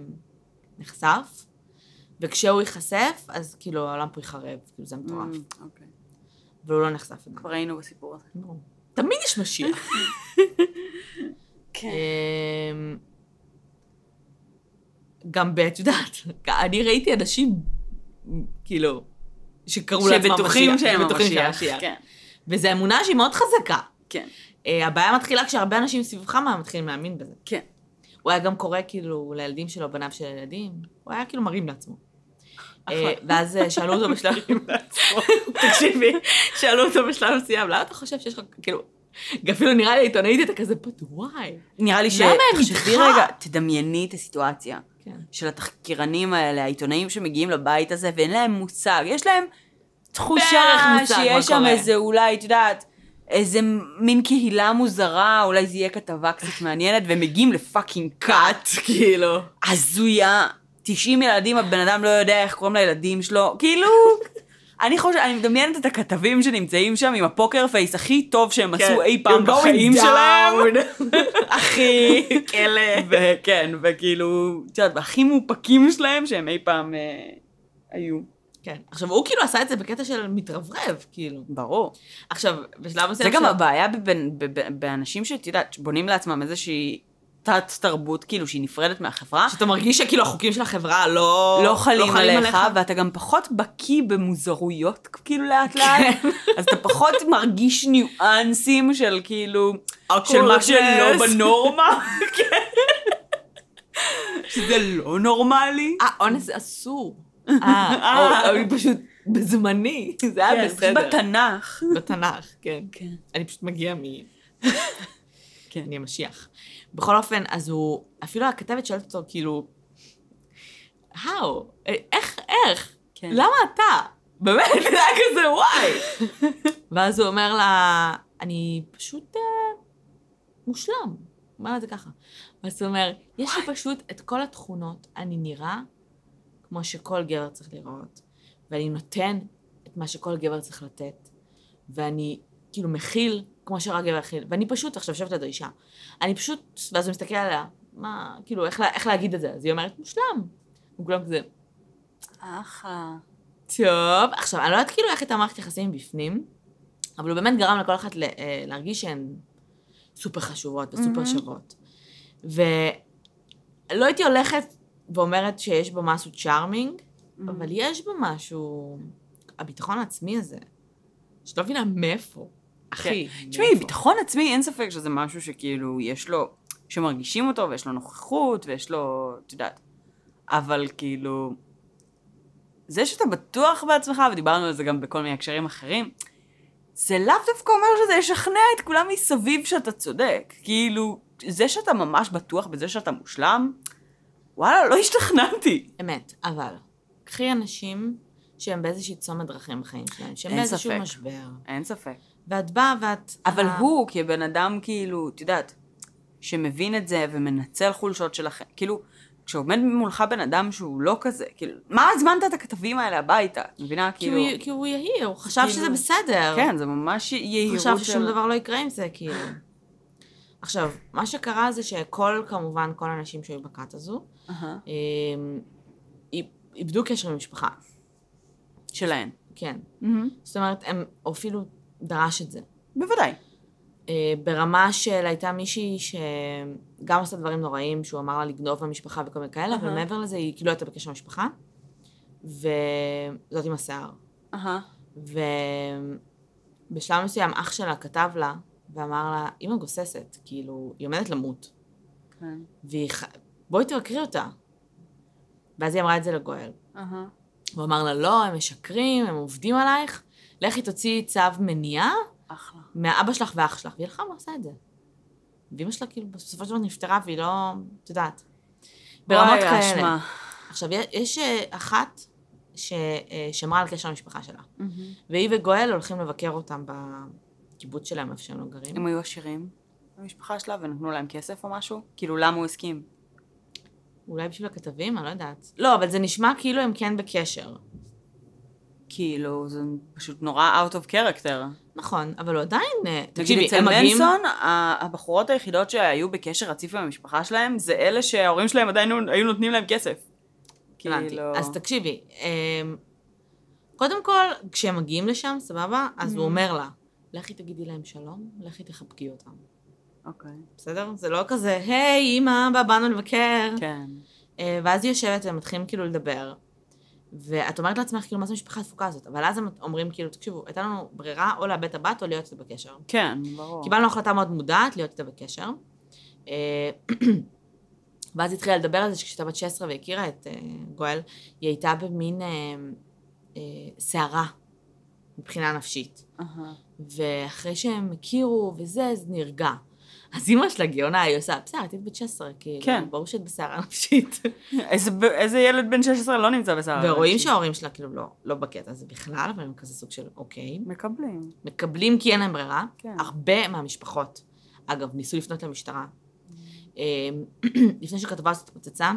נחשף. וכשהוא ייחשף, אז כאילו העולם פה ייחרב. כאילו זה מטורף. Mm, אוקיי. והוא לא נחשף. כבר היינו בסיפור הזה. תמיד יש משיח. כן. אמ, גם, ב- את יודעת, אני ראיתי אנשים, כאילו, שקראו לעצמם משיח. שבטוחים שהם המשיח. כן. וזו אמונה שהיא מאוד חזקה. כן. אה, הבעיה מתחילה כשהרבה אנשים סביבך מתחילים להאמין בזה. כן. הוא היה גם קורא כאילו לילדים שלו, בניו של הילדים, הוא היה כאילו מרים לעצמו. אה, ואז אה, שאלו אותו בשלב... [LAUGHS] תקשיבי, שאלו אותו בשלב מסוים, למה אתה חושב שיש לך, כאילו, אפילו נראה לי עיתונאית הייתה כזה וואי. נראה לי ש... למה הם איתך? רגע, תדמייני את הסיטואציה כן. של התחקירנים האלה, העיתונאים שמגיעים לבית הזה ואין להם מושג. יש להם תחושה שיש שם. איזה אולי, את יודעת, איזה מין קהילה מוזרה, אולי זה יהיה כתבה קצת מעניינת, והם מגיעים ל fucking cult, [LAUGHS] כאילו. הזויה. 90 ילדים, הבן אדם לא יודע איך קוראים לילדים שלו, כאילו... אני חושבת, אני מדמיינת את הכתבים שנמצאים שם עם ה poker face הכי טוב שהם כן. עשו אי פעם בחיים. שלהם. אחי. כלא. וכן, וכאילו, את יודעת, הכי מאופקים שלהם שהם אי פעם אה, היו. כן. עכשיו, הוא כאילו עשה את זה בקטע של מתרברב, כאילו. ברור. עכשיו, בשלב זה מסוים... גם ש- הבעיה באנשים שאת יודעת, שבונים לעצמם איזושהי תת-תרבות, כאילו, שהיא נפרדת מהחברה. שאתה מרגיש שכאילו החוקים של החברה לא... לא חלים עליך, ואתה גם פחות בקיא במוזרויות, כאילו לאט לאט, [LAUGHS] אז אתה פחות מרגיש ניואנסים של כאילו, של מה שלא. בנורמה, כן. [LAUGHS] שזה לא נורמלי. אה, אונס אסור. אה, או היא פשוט בזמני, זה היה כן, בסדר. בתנ"ך. בתנ"ך, כן. כן. אני פשוט מגיע מ... כן. אני המשיח. בכל אופן, אז הוא, אפילו הכתבת שואלת אותו, כאילו? אה, איך, איך? כן. למה אתה? באמת, [LAUGHS] זה היה כזה, וואי. ואז הוא אומר לה, אני פשוט אה, מושלם. אומר את זה ככה. ואז הוא אומר, יש לי פשוט את כל התכונות, אני נראה כמו שכל גבר צריך לראות, ואני נותן את מה שכל גבר צריך לתת, ואני כאילו מכיל כמו שרק גבר מכיל, ואני פשוט, עכשיו יושבת לידו אישה, אני פשוט, ואז הוא מסתכל עליה, מה, כאילו, איך, איך להגיד את זה? אז היא אומרת, מושלם. הוא כולם כזה, אחלה. טוב, עכשיו, אני לא יודעת כאילו איך הייתה מערכת יחסים בפנים, אבל הוא באמת גרם לכל אחת אה, להרגיש שהן סופר חשובות וסופר מהמם. שוות. ולא הייתי הולכת ואומרת שיש בו משהו צ'ארמינג, אבל יש בו משהו, הביטחון העצמי הזה, שאת לא מבינה מאיפה. אחי, כן. תשמעי, מאיפה? ביטחון עצמי, אין ספק שזה משהו שכאילו, יש לו, שמרגישים אותו, ויש לו נוכחות, ויש לו, את יודעת. אבל כאילו, זה שאתה בטוח בעצמך, ודיברנו על זה גם בכל מיני הקשרים אחרים, זה לאו דווקא אומר שזה ישכנע את כולם מסביב שאתה צודק. כאילו, זה שאתה ממש בטוח בזה שאתה מושלם, וואלה, לא השתכנעתי. אמת, אבל, קחי אנשים שהם באיזושהי צומת דרכים בחיים שלהם, שהם באיזשהו ספק. משבר, אין ספק. ואת באה ואת... אבל אה, הוא, כבן אדם, כאילו, את יודעת, שמבין את זה ומנצל חולשות שלכם, כאילו, כשעומד מולך בן אדם שהוא לא כזה, כאילו, מה הזמנת את הכתבים האלה הביתה? את מבינה? כי כאילו, הוא, כי הוא יהיר, הוא חשב כאילו- שזה בסדר. כן, זה ממש הוא יהירות חשב של... ששום דבר לא יקרה עם זה, כאילו. עכשיו, מה שקרה זה שכל, כמובן, כל האנשים שהיו בכת הזו. אמ, איב- איבדו קשר עם משפחה. שלהן. כן. זאת אומרת, הם הוא אפילו דרש את זה. בוודאי. אה, ברמה של הייתה מישהי שגם עושה דברים נוראים, שהוא אמר לה לגנוב מהמשפחה וכל מיני כאלה, אבל. מעבר לזה היא כאילו הייתה בקשר עם המשפחה, וזאת עם השיער. ובשלב מסוים אח שלה כתב לה, ואמר לה, אמא גוססת, כאילו, היא עומדת למות. כן. והיא. בואי תבקרי אותה. ואז היא אמרה את זה לגואל. הוא אמר לה, לא, הם משקרים, הם עובדים עלייך, לכי תוציאי צו מניעה אחלה. מהאבא שלך ואח שלך. והיא הלכה ועושה את זה. ואימא שלה כאילו בסופו של דבר נפטרה והיא לא, את יודעת. ברמות כאלה. האשמה. עכשיו, יש אה, אחת ששמרה על קשר המשפחה שלה, והיא וגואל הולכים לבקר אותם בקיבוץ שלהם, איפה שהם לא גרים. הם היו עשירים במשפחה שלה ונתנו להם כסף או משהו? כאילו, למה הוא הסכים? אולי בשביל הכתבים? אני לא יודעת. לא, אבל זה נשמע כאילו הם כן בקשר. כאילו, זה פשוט נורא out of character. נכון, אבל הוא עדיין... אה, תקשיבי, אצל. מנסון, הבחורות היחידות שהיו בקשר רציף עם המשפחה שלהם, זה אלה שההורים שלהם עדיין היו- נותנים להם כסף. כאילו... אז תקשיבי, אמ, קודם כל, כשהם מגיעים לשם, סבבה? אז הוא Mhm. אומר לה, לכי תגידי להם שלום, לכי תחבקי אותם. אוקיי. בסדר? זה לא כזה, היי, אמא, אבא, באנו לבקר. כן. אה, ואז היא יושבת והם מתחילים כאילו לדבר. ואת אומרת לעצמך, כאילו, מה זה המשפחה התפוקה הזאת? אבל אז הם אומרים, כאילו, תקשיבו, הייתה לנו ברירה או לאבד את הבת או להיות איתה בקשר. כן, ברור. קיבלנו החלטה מאוד מודעת להיות איתה בקשר. אה, [CLEARS THROAT] ואז התחילה לדבר על זה שכשהייתה בת 16 והכירה את אה, גואל, היא הייתה במין אה, סערה מבחינה נפשית. אהה. ואחרי שהם הכירו וזה, זה נרגע. אז אימא שלה גאונה, היא עושה, בסדר, את היית בת 16, כאילו, כן. ברור שאת בסערה נפשית. איזה איזה ילד בן 16 לא נמצא בסערה? ורואים רגשית? שההורים שלה כאילו לא, לא בקטע הזה בכלל, אבל הם כזה סוג של אוקיי. מקבלים. מקבלים כי אין להם ברירה. כן. הרבה מהמשפחות, אגב, ניסו לפנות למשטרה. אמ, [CLEARS THROAT] לפני שכתבה הזאת התפוצצה,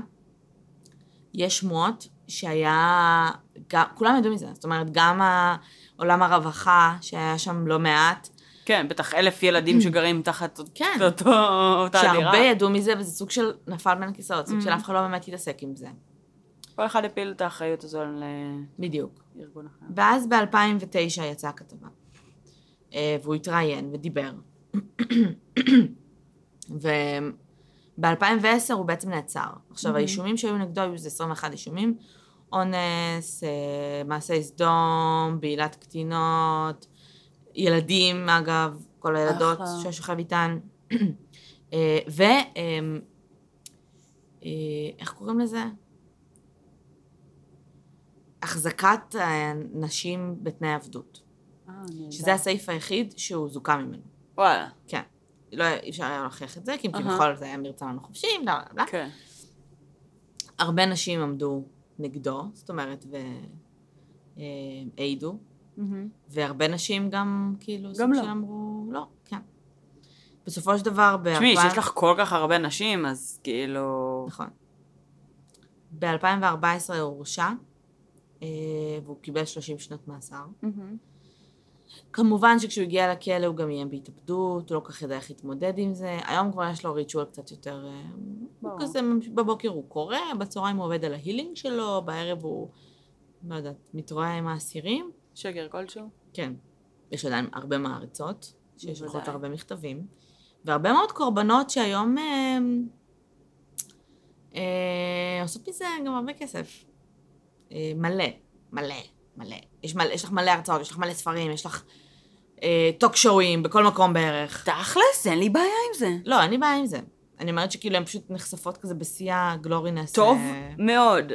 יש שמועות שהיה, גם, כולם ידעו מזה, זאת אומרת, גם עולם הרווחה, שהיה שם לא מעט, כן, בטח אלף ילדים שגרים תחת כן. אותו, אותה דירה. שהרבה ידעו מזה, וזה סוג של נפל בין הכיסאות, סוג של Mhm. אף אחד לא באמת התעסק עם זה. כל אחד הפיל את האחריות הזו על אה, בדיוק. ארגון אחר. ואז ב-2009 יצאה הכתבה, אה, והוא התראיין ודיבר. [COUGHS] וב-2010 הוא בעצם נעצר. עכשיו, Mhm. האישומים שהיו נגדו היו איזה 21 אישומים, אונס, אה, מעשי סדום, בעילת קטינות, ילדים, אגב, כל הילדות אחלה. שהוא שוכב איתן. [CLEARS THROAT] אה, ו... אה, אה, איך קוראים לזה? החזקת אה, נשים בתנאי עבדות. אה, נהדר. שזה הסעיף היחיד שהוא זוכה ממנו. וואלה. כן. לא, אי אפשר היה להוכיח את זה, כי אהה. כביכול זה היה מרצוננו חופשי, בלה בלה בלה. כן. הרבה נשים עמדו נגדו, זאת אומרת, והעידו, והרבה נשים גם, כאילו, גם לא. של אמרו, לא, כן. בסופו של דבר, ב- תשמעי, שיש לך כל כך הרבה נשים, אז כאילו... נכון. ב-2014 הוא הורשע, אה, והוא קיבל 30 שנות מאסר. כמובן שכשהוא הגיע לכלא הוא גם איים בהתאבדות, הוא לא כל כך ידע איך להתמודד עם זה. היום כבר יש לו ריטואל קצת יותר... אה, הוא. כזה, בבוקר הוא קורא, בצהריים הוא עובד על ההילינג שלו, בערב הוא, לא יודעת, מתרועע עם האסירים. שקר כלשהו? כן. יש עדיין הרבה מעריצות. לך הרבה מכתבים, והרבה מאוד קורבנות שהיום אה, אה, עושות מזה גם הרבה כסף. אה, מלא, מלא, מלא. יש, מלא. יש לך מלא הרצאות, יש לך מלא ספרים, יש לך אה, טוק שואוים בכל מקום בערך. תכלס, אין לי בעיה עם זה. לא, אין לי בעיה עם זה. אני אומרת שכאילו הן פשוט נחשפות כזה בשיא הגלורינס. טוב אה, מאוד.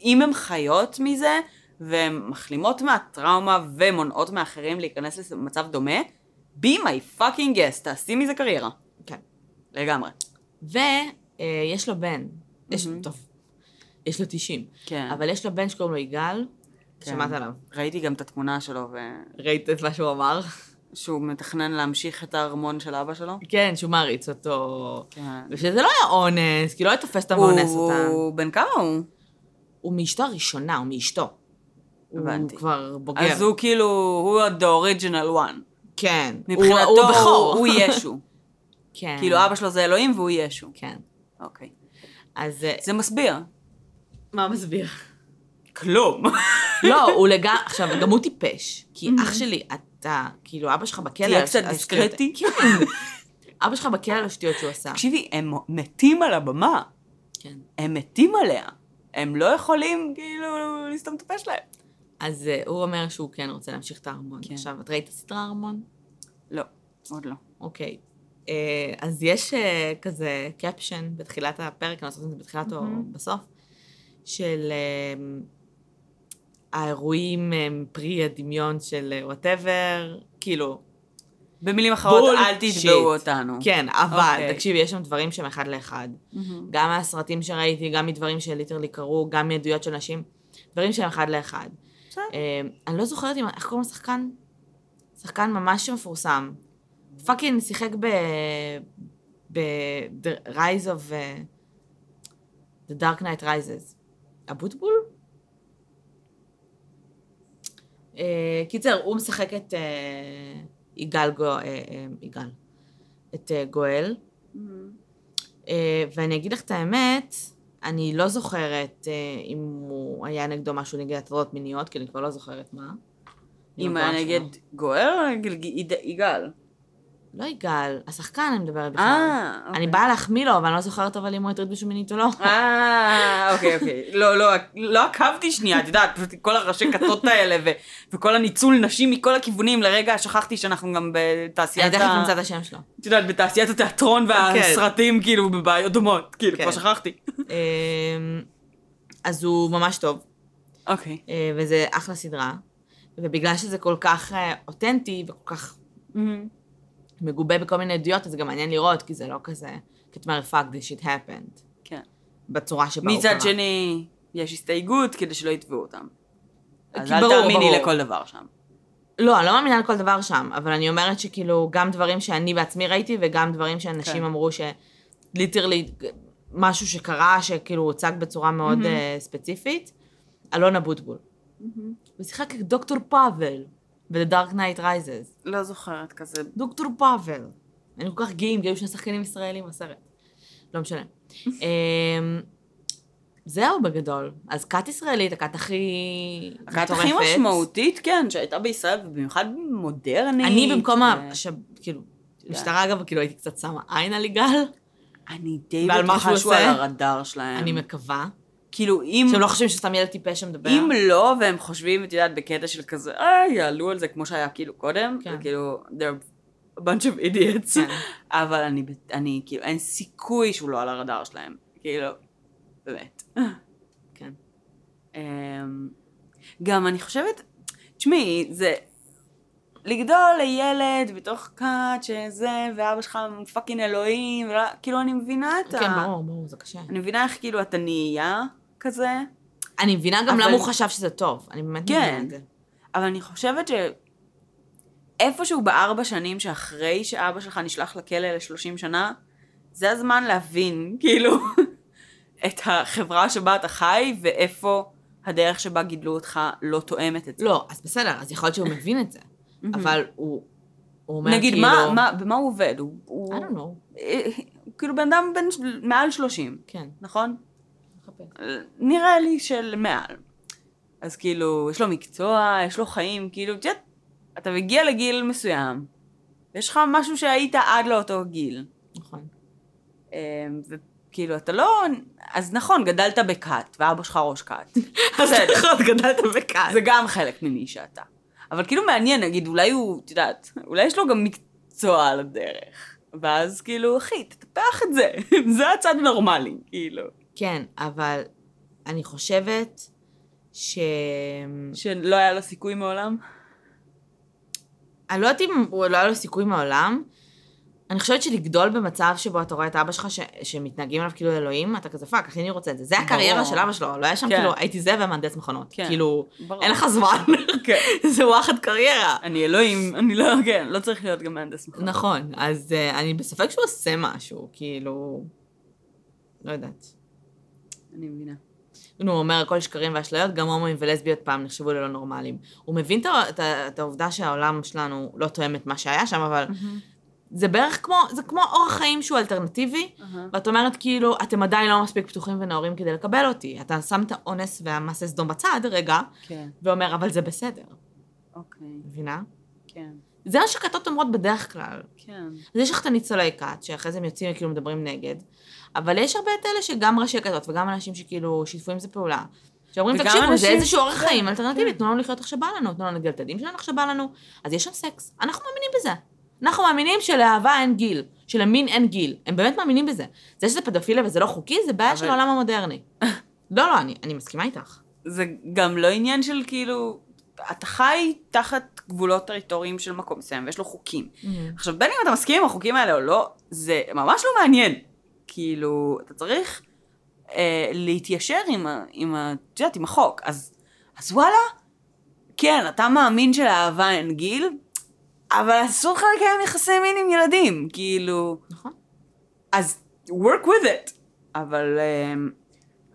אם הן חיות מזה, והן מחלימות מהטראומה ומונעות מאחרים להיכנס למצב דומה, be my fucking guest, תעשי מזה קריירה. כן. לגמרי. ויש לו בן. יש, מהמם. טוב, יש לו 90. כן. אבל יש לו בן שקוראים לו יגאל, כן. שמעת עליו. ראיתי גם את התמונה שלו, ראית את מה שהוא אמר? ושהוא מתכנן להמשיך את הארמון של אבא שלו. כן, שהוא מעריץ אותו. כן. ושזה לא היה אונס, כי לא היה תופס אותם ואונס אותם. הוא בן כמה הוא? הוא מאשתו הראשונה, הוא מאשתו. הבנתי. הוא כבר בוגר. אז הוא כאילו, הוא ה-the original one. כן. מבחינתו הוא, הוא בכור. הוא ישו. [LAUGHS] כן. כאילו אבא שלו זה אלוהים והוא ישו. כן. אוקיי. אז... אה, זה מסביר. מה מסביר? כלום. לא, [LAUGHS] הוא לגמרי... עכשיו, גם הוא טיפש. כי אח שלי, אתה, כאילו, אבא שלך בכלא... תהיה קצת דיסקרטי. כן. אבא שלך בכלא על השטויות שהוא עשה. תקשיבי, הם מתים על הבמה. כן. הם מתים עליה. הם לא יכולים כאילו לסתום את הפה שלהם. אז אה, הוא אומר שהוא כן רוצה להמשיך את הארמון. כן. עכשיו, את ראית את הסדרה הארמון? לא, עוד לא. אוקיי. אה, אז יש אה, כזה caption בתחילת הפרק, אני לא זוכרת אם זה בתחילת או מהמם. בסוף, של אה, האירועים הם פרי הדמיון של whatever, כאילו, במילים אחרות, בואו אל תתבעו. אותנו. כן, אבל, אוקיי. תקשיבי, יש שם דברים שהם אחד לאחד. מהמם. גם מהסרטים שראיתי, גם מדברים ש literally קרו, גם מעדויות של נשים, דברים שהם אחד לאחד. אה, אני לא זוכרת אם, איך קוראים לשחקן? שחקן ממש מפורסם. fucking שיחק ב... ב... The Rise of... אה, The Dark Knight Rises. אבוטבול? אה, קיצר, הוא משחק את אה, יגאל גו... יגאל. את גואל. ואני אגיד לך את האמת, אני לא זוכרת אה, אם הוא היה נגדו משהו נגד הטרדות מיניות, כי אני כבר לא זוכרת מה. אם המקורה היה. נגד גואל או נגד יגאל? לא יגאל, השחקן אני מדברת בכלל. אה, אוקיי. אני באה להחמיא לו, אבל אני לא זוכרת אבל אם הוא הטריד מישהו מינית או לא. אה, אוקיי, אוקיי. לא, לא, לא עקבתי שנייה, את יודעת, פשוט כל הראשי כתות האלה, ו- וכל הניצול נשים מכל הכיוונים, לרגע שכחתי שאנחנו גם אני בתעשיית תכף ה... אמצא את השם שלו. את יודעת, בתעשיית התיאטרון והסרטים, כאילו, בבעיות דומות. כאילו, כן. כבר שכחתי. אה, אז הוא ממש טוב, אוקיי. אה, וזה אחלה סדרה. ובגלל שזה כל כך אה, אותנטי וכל כך מגובה בכל מיני עדויות, אז זה גם מעניין לראות, כי זה לא כזה, כי את אומרת, fuck, this shit happened. כן. בצורה שבה הוא קרה. מצד שני, יש הסתייגות כדי שלא יתבעו אותם. אז אל ברור, תאמיני ברור. לכל דבר שם. לא, אני לא מאמינה לכל דבר שם, אבל אני אומרת שכאילו, גם דברים שאני בעצמי ראיתי, וגם דברים שאנשים כן. אמרו שליטרלי, משהו שקרה, שכאילו הוצג בצורה מאוד uh, ספציפית, אלון אבוטבול. הוא שיחק את דוקטור פאבל ב-The Dark Knight Rises. לא זוכרת כזה. דוקטור פאבל. היינו כל כך גאים, גאים שני שחקנים ישראלים בסרט. לא משנה. [LAUGHS] אמ, זהו בגדול. אז כת ישראלית, הכת הכי הכת הכי. משמעותית, כן, שהייתה בישראל, ובמיוחד מודרנית. אני במקום ה... כאילו, משטרה אגב, כאילו הייתי קצת שמה עין על יגאל, אני די בטוחה שהוא על? הרדאר שלהם. אני מקווה. כאילו, אם... שהם לא חושבים שסתם ילד טיפש שמדבר. אם לא, והם חושבים, את יודעת, בקטע של כזה, אה, יעלו על זה כמו שהיה כאילו קודם, כן. וכאילו, they're a bunch of idiots, כן. אבל אני, אני, כאילו, אין סיכוי שהוא לא על הרדאר שלהם, כאילו, באמת. כן. אמ, גם אני חושבת, תשמעי, זה... לגדול לילד בתוך כת שזה, ואבא שלך פאקינג אלוהים, ולא, כאילו אני מבינה את ה... כן, ברור, ברור, זה קשה. אני מבינה איך כאילו אתה נהיה כזה, אני מבינה גם אבל- למה הוא חשב שזה טוב. אני באמת כן. מבינה את זה. אבל אני חושבת ש... איפשהו בארבע שנים שאחרי שאבא שלך נשלח לכלא ל-30 שנה, זה הזמן להבין, [LAUGHS] כאילו, את החברה שבה אתה חי, ואיפה הדרך שבה גידלו אותך לא תואמת את זה. לא, אז בסדר, אז יכול להיות שהוא מבין את זה. אבל הוא הוא אומר נגיד, כאילו... מה, מה, במה הוא עובד? הוא, I don't know. אה, כאילו בן אדם בן מעל 30, כן. נכון? מחפש. נראה לי של מעל. אז כאילו, יש לו מקצוע, יש לו חיים, כאילו, את יודעת, אתה מגיע לגיל מסוים, ויש לך משהו שהיית עד לאותו גיל. נכון. אה, וכאילו, אתה לא... אז נכון, גדלת בכת, ואבא שלך ראש כת. [LAUGHS] בסדר, נכון, גדלת בכעס. זה גם חלק ממי שאתה. אבל כאילו מעניין, נגיד, אולי הוא, את יודעת, אולי יש לו גם מקצוע על הדרך. ואז כאילו, אחי, תטפח את זה. [LAUGHS] זה הצד הנורמלי, כאילו. כן, אבל אני חושבת ש... שלא היה לו סיכוי מעולם? אני לא יודעת אם הוא לא היה לו סיכוי מהעולם. אני חושבת שלגדול במצב שבו אתה רואה את אבא שלך ש... שמתנהגים עליו כאילו אלוהים, אתה כזה fuck, אחי, אני רוצה את זה. זה. הקריירה של אבא שלו, לא היה שם כן. כאילו, הייתי זה ומהנדס מכונות. כן. כאילו, ברור. אין לך זמן. כן. [LAUGHS] זה וואחד קריירה. אני אלוהים, אני לא, כן, לא צריך להיות גם מהנדס מכונות. נכון, אז אה, אני בספק שהוא עושה משהו, כאילו... לא יודעת. אני מבינה. נו, הוא אומר, הכל שקרים ואשליות, גם הומואים ולסביות פעם נחשבו ללא נורמליים. הוא מבין את העובדה שהעולם שלנו לא תואם את מה שהיה שם, אבל זה בערך כמו, זה כמו אורח חיים שהוא אלטרנטיבי, ואת אומרת כאילו, אתם עדיין לא מספיק פתוחים ונאורים כדי לקבל אותי. אתה שם את האונס והמעשה סדום בצד רגע, כן, ואומר, אבל זה בסדר. אוקיי, מבינה? כן, זה מה שכתות אומרות בדרך כלל. כן. אז יש לך את הניצולי כת, שאחרי זה הם יוצאים וכאילו מדברים נגד, אבל יש הרבה את אלה שגם ראשי כתות וגם אנשים שכאילו שיתפו עם זה פעולה. שאומרים, תקשיבו, זה אנשים- איזשהו אורח כן, חיים אלטרנטיבי, כן. תנו לנו לחיות איך שבא לנו, תנו לנו לגדל את הילדים שלנו איך שבא לנו. אז יש שם סקס, אנחנו מאמינים בזה. אנחנו מאמינים שלאהבה אין גיל, שלמין אין גיל. הם באמת מאמינים בזה. זה שזה פדופיליה וזה לא חוקי, זה בעיה של אבל- העולם המודרני. [LAUGHS] לא, לא, אני, אני מסכימה איתך. זה גם לא עניין של כאילו, אתה חי תחת גבולות טריטוריים של מקום מסוים, ויש לו חוקים. עכשיו, בין אם אתה מסכים עם החוקים האלה או לא, זה ממש לא מעניין. כאילו, אתה צריך אה, להתיישר עם, ה- עם, ה- את יודעת, עם החוק. אז, אז וואלה, כן, אתה מאמין שלאהבה אין גיל, אבל אסור לך לקיים יחסי מין עם ילדים, כאילו... נכון. אז work with it. אבל, אמ,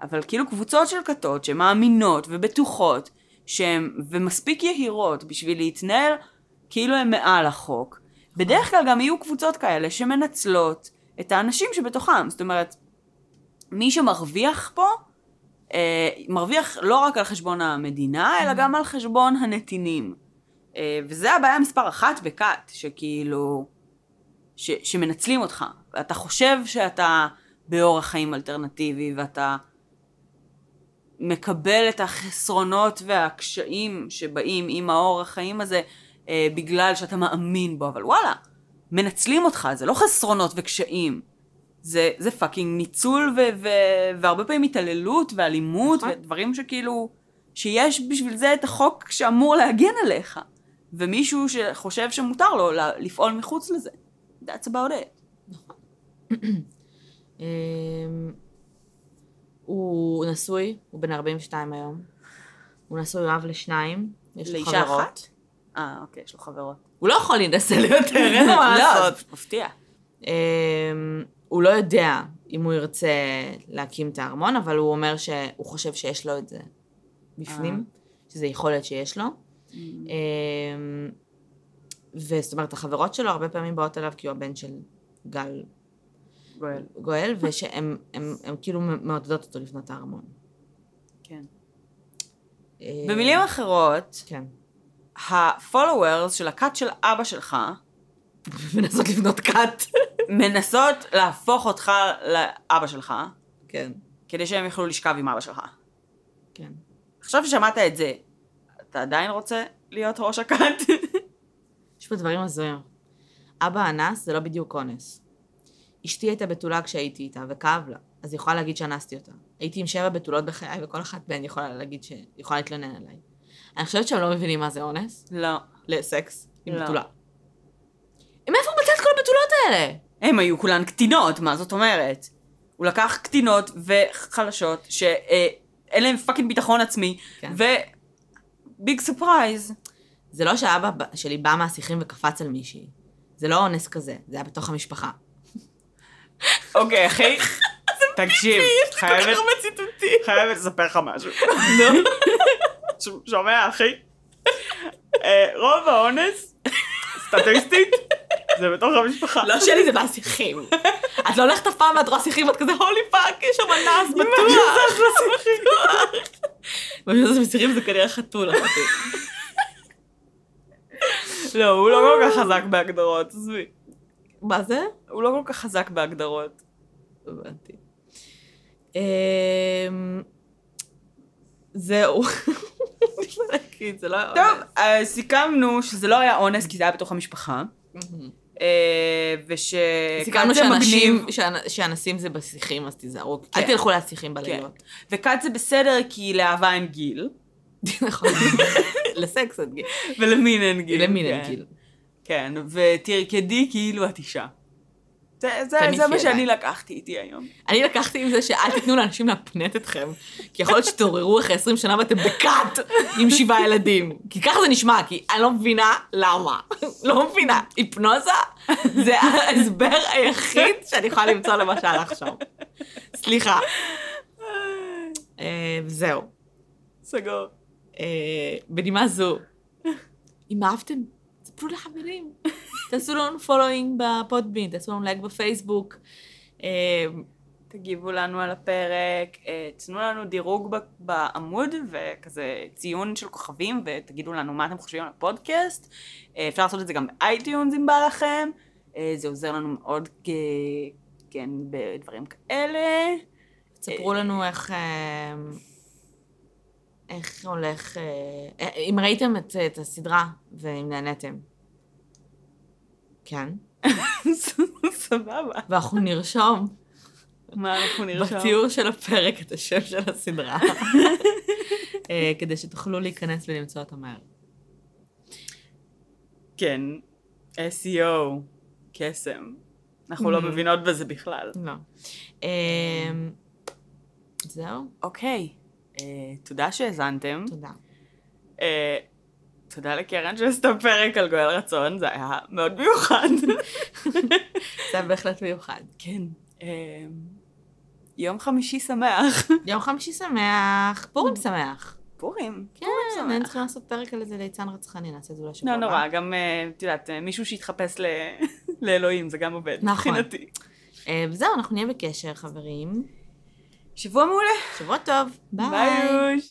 אבל כאילו קבוצות של כתות שמאמינות ובטוחות שהן, ומספיק יהירות בשביל להתנהל כאילו הן מעל החוק, בדרך כלל גם יהיו קבוצות כאלה שמנצלות את האנשים שבתוכם. זאת אומרת, מי שמרוויח פה, אה, מרוויח לא רק על חשבון המדינה, אלא גם על חשבון הנתינים. אה, וזה הבעיה מספר אחת בכת, שכאילו... ש, שמנצלים אותך. ואתה חושב שאתה באורח חיים אלטרנטיבי, ואתה מקבל את החסרונות והקשיים שבאים עם האורח חיים הזה, אה, בגלל שאתה מאמין בו, אבל וואלה, מנצלים אותך, זה לא חסרונות וקשיים. זה, זה פאקינג ניצול ו- ו- והרבה פעמים התעללות ואלימות נכון. ודברים שכאילו, שיש בשביל זה את החוק שאמור להגן עליך. ומישהו שחושב שמותר לו לפעול מחוץ לזה. That's about it. אמ, הוא נשוי, הוא בן 42 היום. הוא נשוי, אב לשניים. יש לו לאישה חברות. אחת? אה, אוקיי, יש לו חברות. הוא לא יכול להינשא ליותר, [LAUGHS] אין לו מה לא, לעשות. מפתיע. אמ, הוא לא יודע אם הוא ירצה להקים את הארמון, אבל הוא אומר שהוא חושב שיש לו את זה בפנים, שזה יכול להיות שיש לו. אמ, וזאת אומרת, החברות שלו הרבה פעמים באות אליו כי הוא הבן של גל גואל. גואל, ושהם הם, הם כאילו מעודדות אותו לבנות הארמון. כן. אה, במילים אחרות, כן. ה-followers של הכת של אבא שלך [LAUGHS] מנסות לבנות כת. מנסות להפוך אותך לאבא שלך, כן. כדי שהם יוכלו לשכב עם אבא שלך. כן. עכשיו ששמעת את זה, אתה עדיין רוצה להיות ראש הכת? [LAUGHS] יש פה דברים הזויים. אבא אנס זה לא בדיוק אונס. אשתי הייתה בתולה כשהייתי איתה, וכאב לה. אז היא יכולה להגיד שאנסתי אותה. הייתי עם שבע בתולות בחיי, וכל אחת מהן יכולה להגיד ש... יכולה להתלונן עליי. אני חושבת שהם לא מבינים מה זה אונס. לא. לסקס עם לא. בתולה. מאיפה הוא מצא את כל הבתולות האלה? הם היו כולן קטינות, מה זאת אומרת? הוא לקח קטינות וחלשות, שאין להם fucking ביטחון עצמי, כן. ו... big surprise. זה לא שאבא שלי בא מהשיחים וקפץ על מישהי. זה לא אונס כזה, זה היה בתוך המשפחה. אוקיי, אחי, [LAUGHS] תקשיב, חייבת, ציטוטים. חייבת לספר לך משהו. נו. שומע, אחי? אה, רוב האונס, סטטיסטית, זה בתוך המשפחה. לא שלי, זה מהשיחים. את לא הולכת אף פעם ואת רואה שיחים ואת כזה, holy fuck, יש שם אנס [LAUGHS] בטוח. [LAUGHS] מה שזה מסירים זה כנראה חתול, אחותי. [LAUGHS] לא, הוא לא כל כך חזק בהגדרות, עזבי. מה זה? הוא לא כל כך חזק בהגדרות. הבנתי. זהו. לא טוב. אה, סיכמנו שזה לא היה אונס כי זה היה בתוך המשפחה. אה, וש... סיכמנו שאנשים, שאנסים זה בשיחים, אז תיזהרו. כן. אל תלכו להשיחים כן. בלילות. וכת זה בסדר כי לאהבה אין גיל, [LAUGHS] נכון. לסקס עד גיל. ולמין אין גיל. למין כן. אין גיל. כן, ותרקדי כאילו את אישה. זה, זה, זה מה. שאני לקחתי איתי היום. אני לקחתי עם זה שאל תיתנו לאנשים להפנט אתכם, כי יכול להיות שתעוררו אחרי 20 שנה ואתם בכת עם שבעה ילדים. כי ככה זה נשמע, כי אני לא מבינה למה. לא מבינה. היפנוזה זה ההסבר היחיד שאני יכולה למצוא למה שהלך שם. סליחה. אה, זהו. סגור. אה, בנימה זו, אם אהבתם, ספרו לחברים. [LAUGHS] תעשו לנו following ב Podbean, תעשו לנו לייק בפייסבוק. אה, תגיבו לנו על הפרק, אה, תנו לנו דירוג בעמוד וכזה ציון של כוכבים ותגידו לנו מה אתם חושבים על הפודקאסט. אה, אפשר לעשות את זה גם ב iTunes אם בא לכם. זה עוזר לנו מאוד. כן, בדברים כאלה. ספרו לנו איך... איך הולך... אה, אה, אם ראיתם את, את הסדרה ואם נהניתם. כן. [LAUGHS] סבבה. ואנחנו נרשום מה אנחנו נרשום? בתיאור של הפרק את השם של הסדרה. [LAUGHS] אה, כדי שתוכלו להיכנס ולמצוא אותה מהר. כן, SEO, קסם. אנחנו לא Mhm. מבינות בזה בכלל. לא. אה, זהו, אוקיי, אה, תודה שהאזנתם. תודה. אה, תודה לקרן שעשתה פרק על גואל רצון, זה היה מאוד מיוחד. [LAUGHS] זה היה בהחלט מיוחד. כן. אה, יום חמישי שמח. [LAUGHS] יום חמישי שמח, פורים שמח. פורים. כן, שמח. היינו צריכים לעשות פרק על איזה ליצן רצחני, נעשה את זה אולי שבוע לא הבא. נורא, גם, את יודעת, מישהו שיתחפש ל- [LAUGHS] לאלוהים, זה גם עובד. נכון. מבחינתי. וזהו, אנחנו נהיה בקשר, חברים. שבוע מעולה. שבוע טוב. ביי. ביי.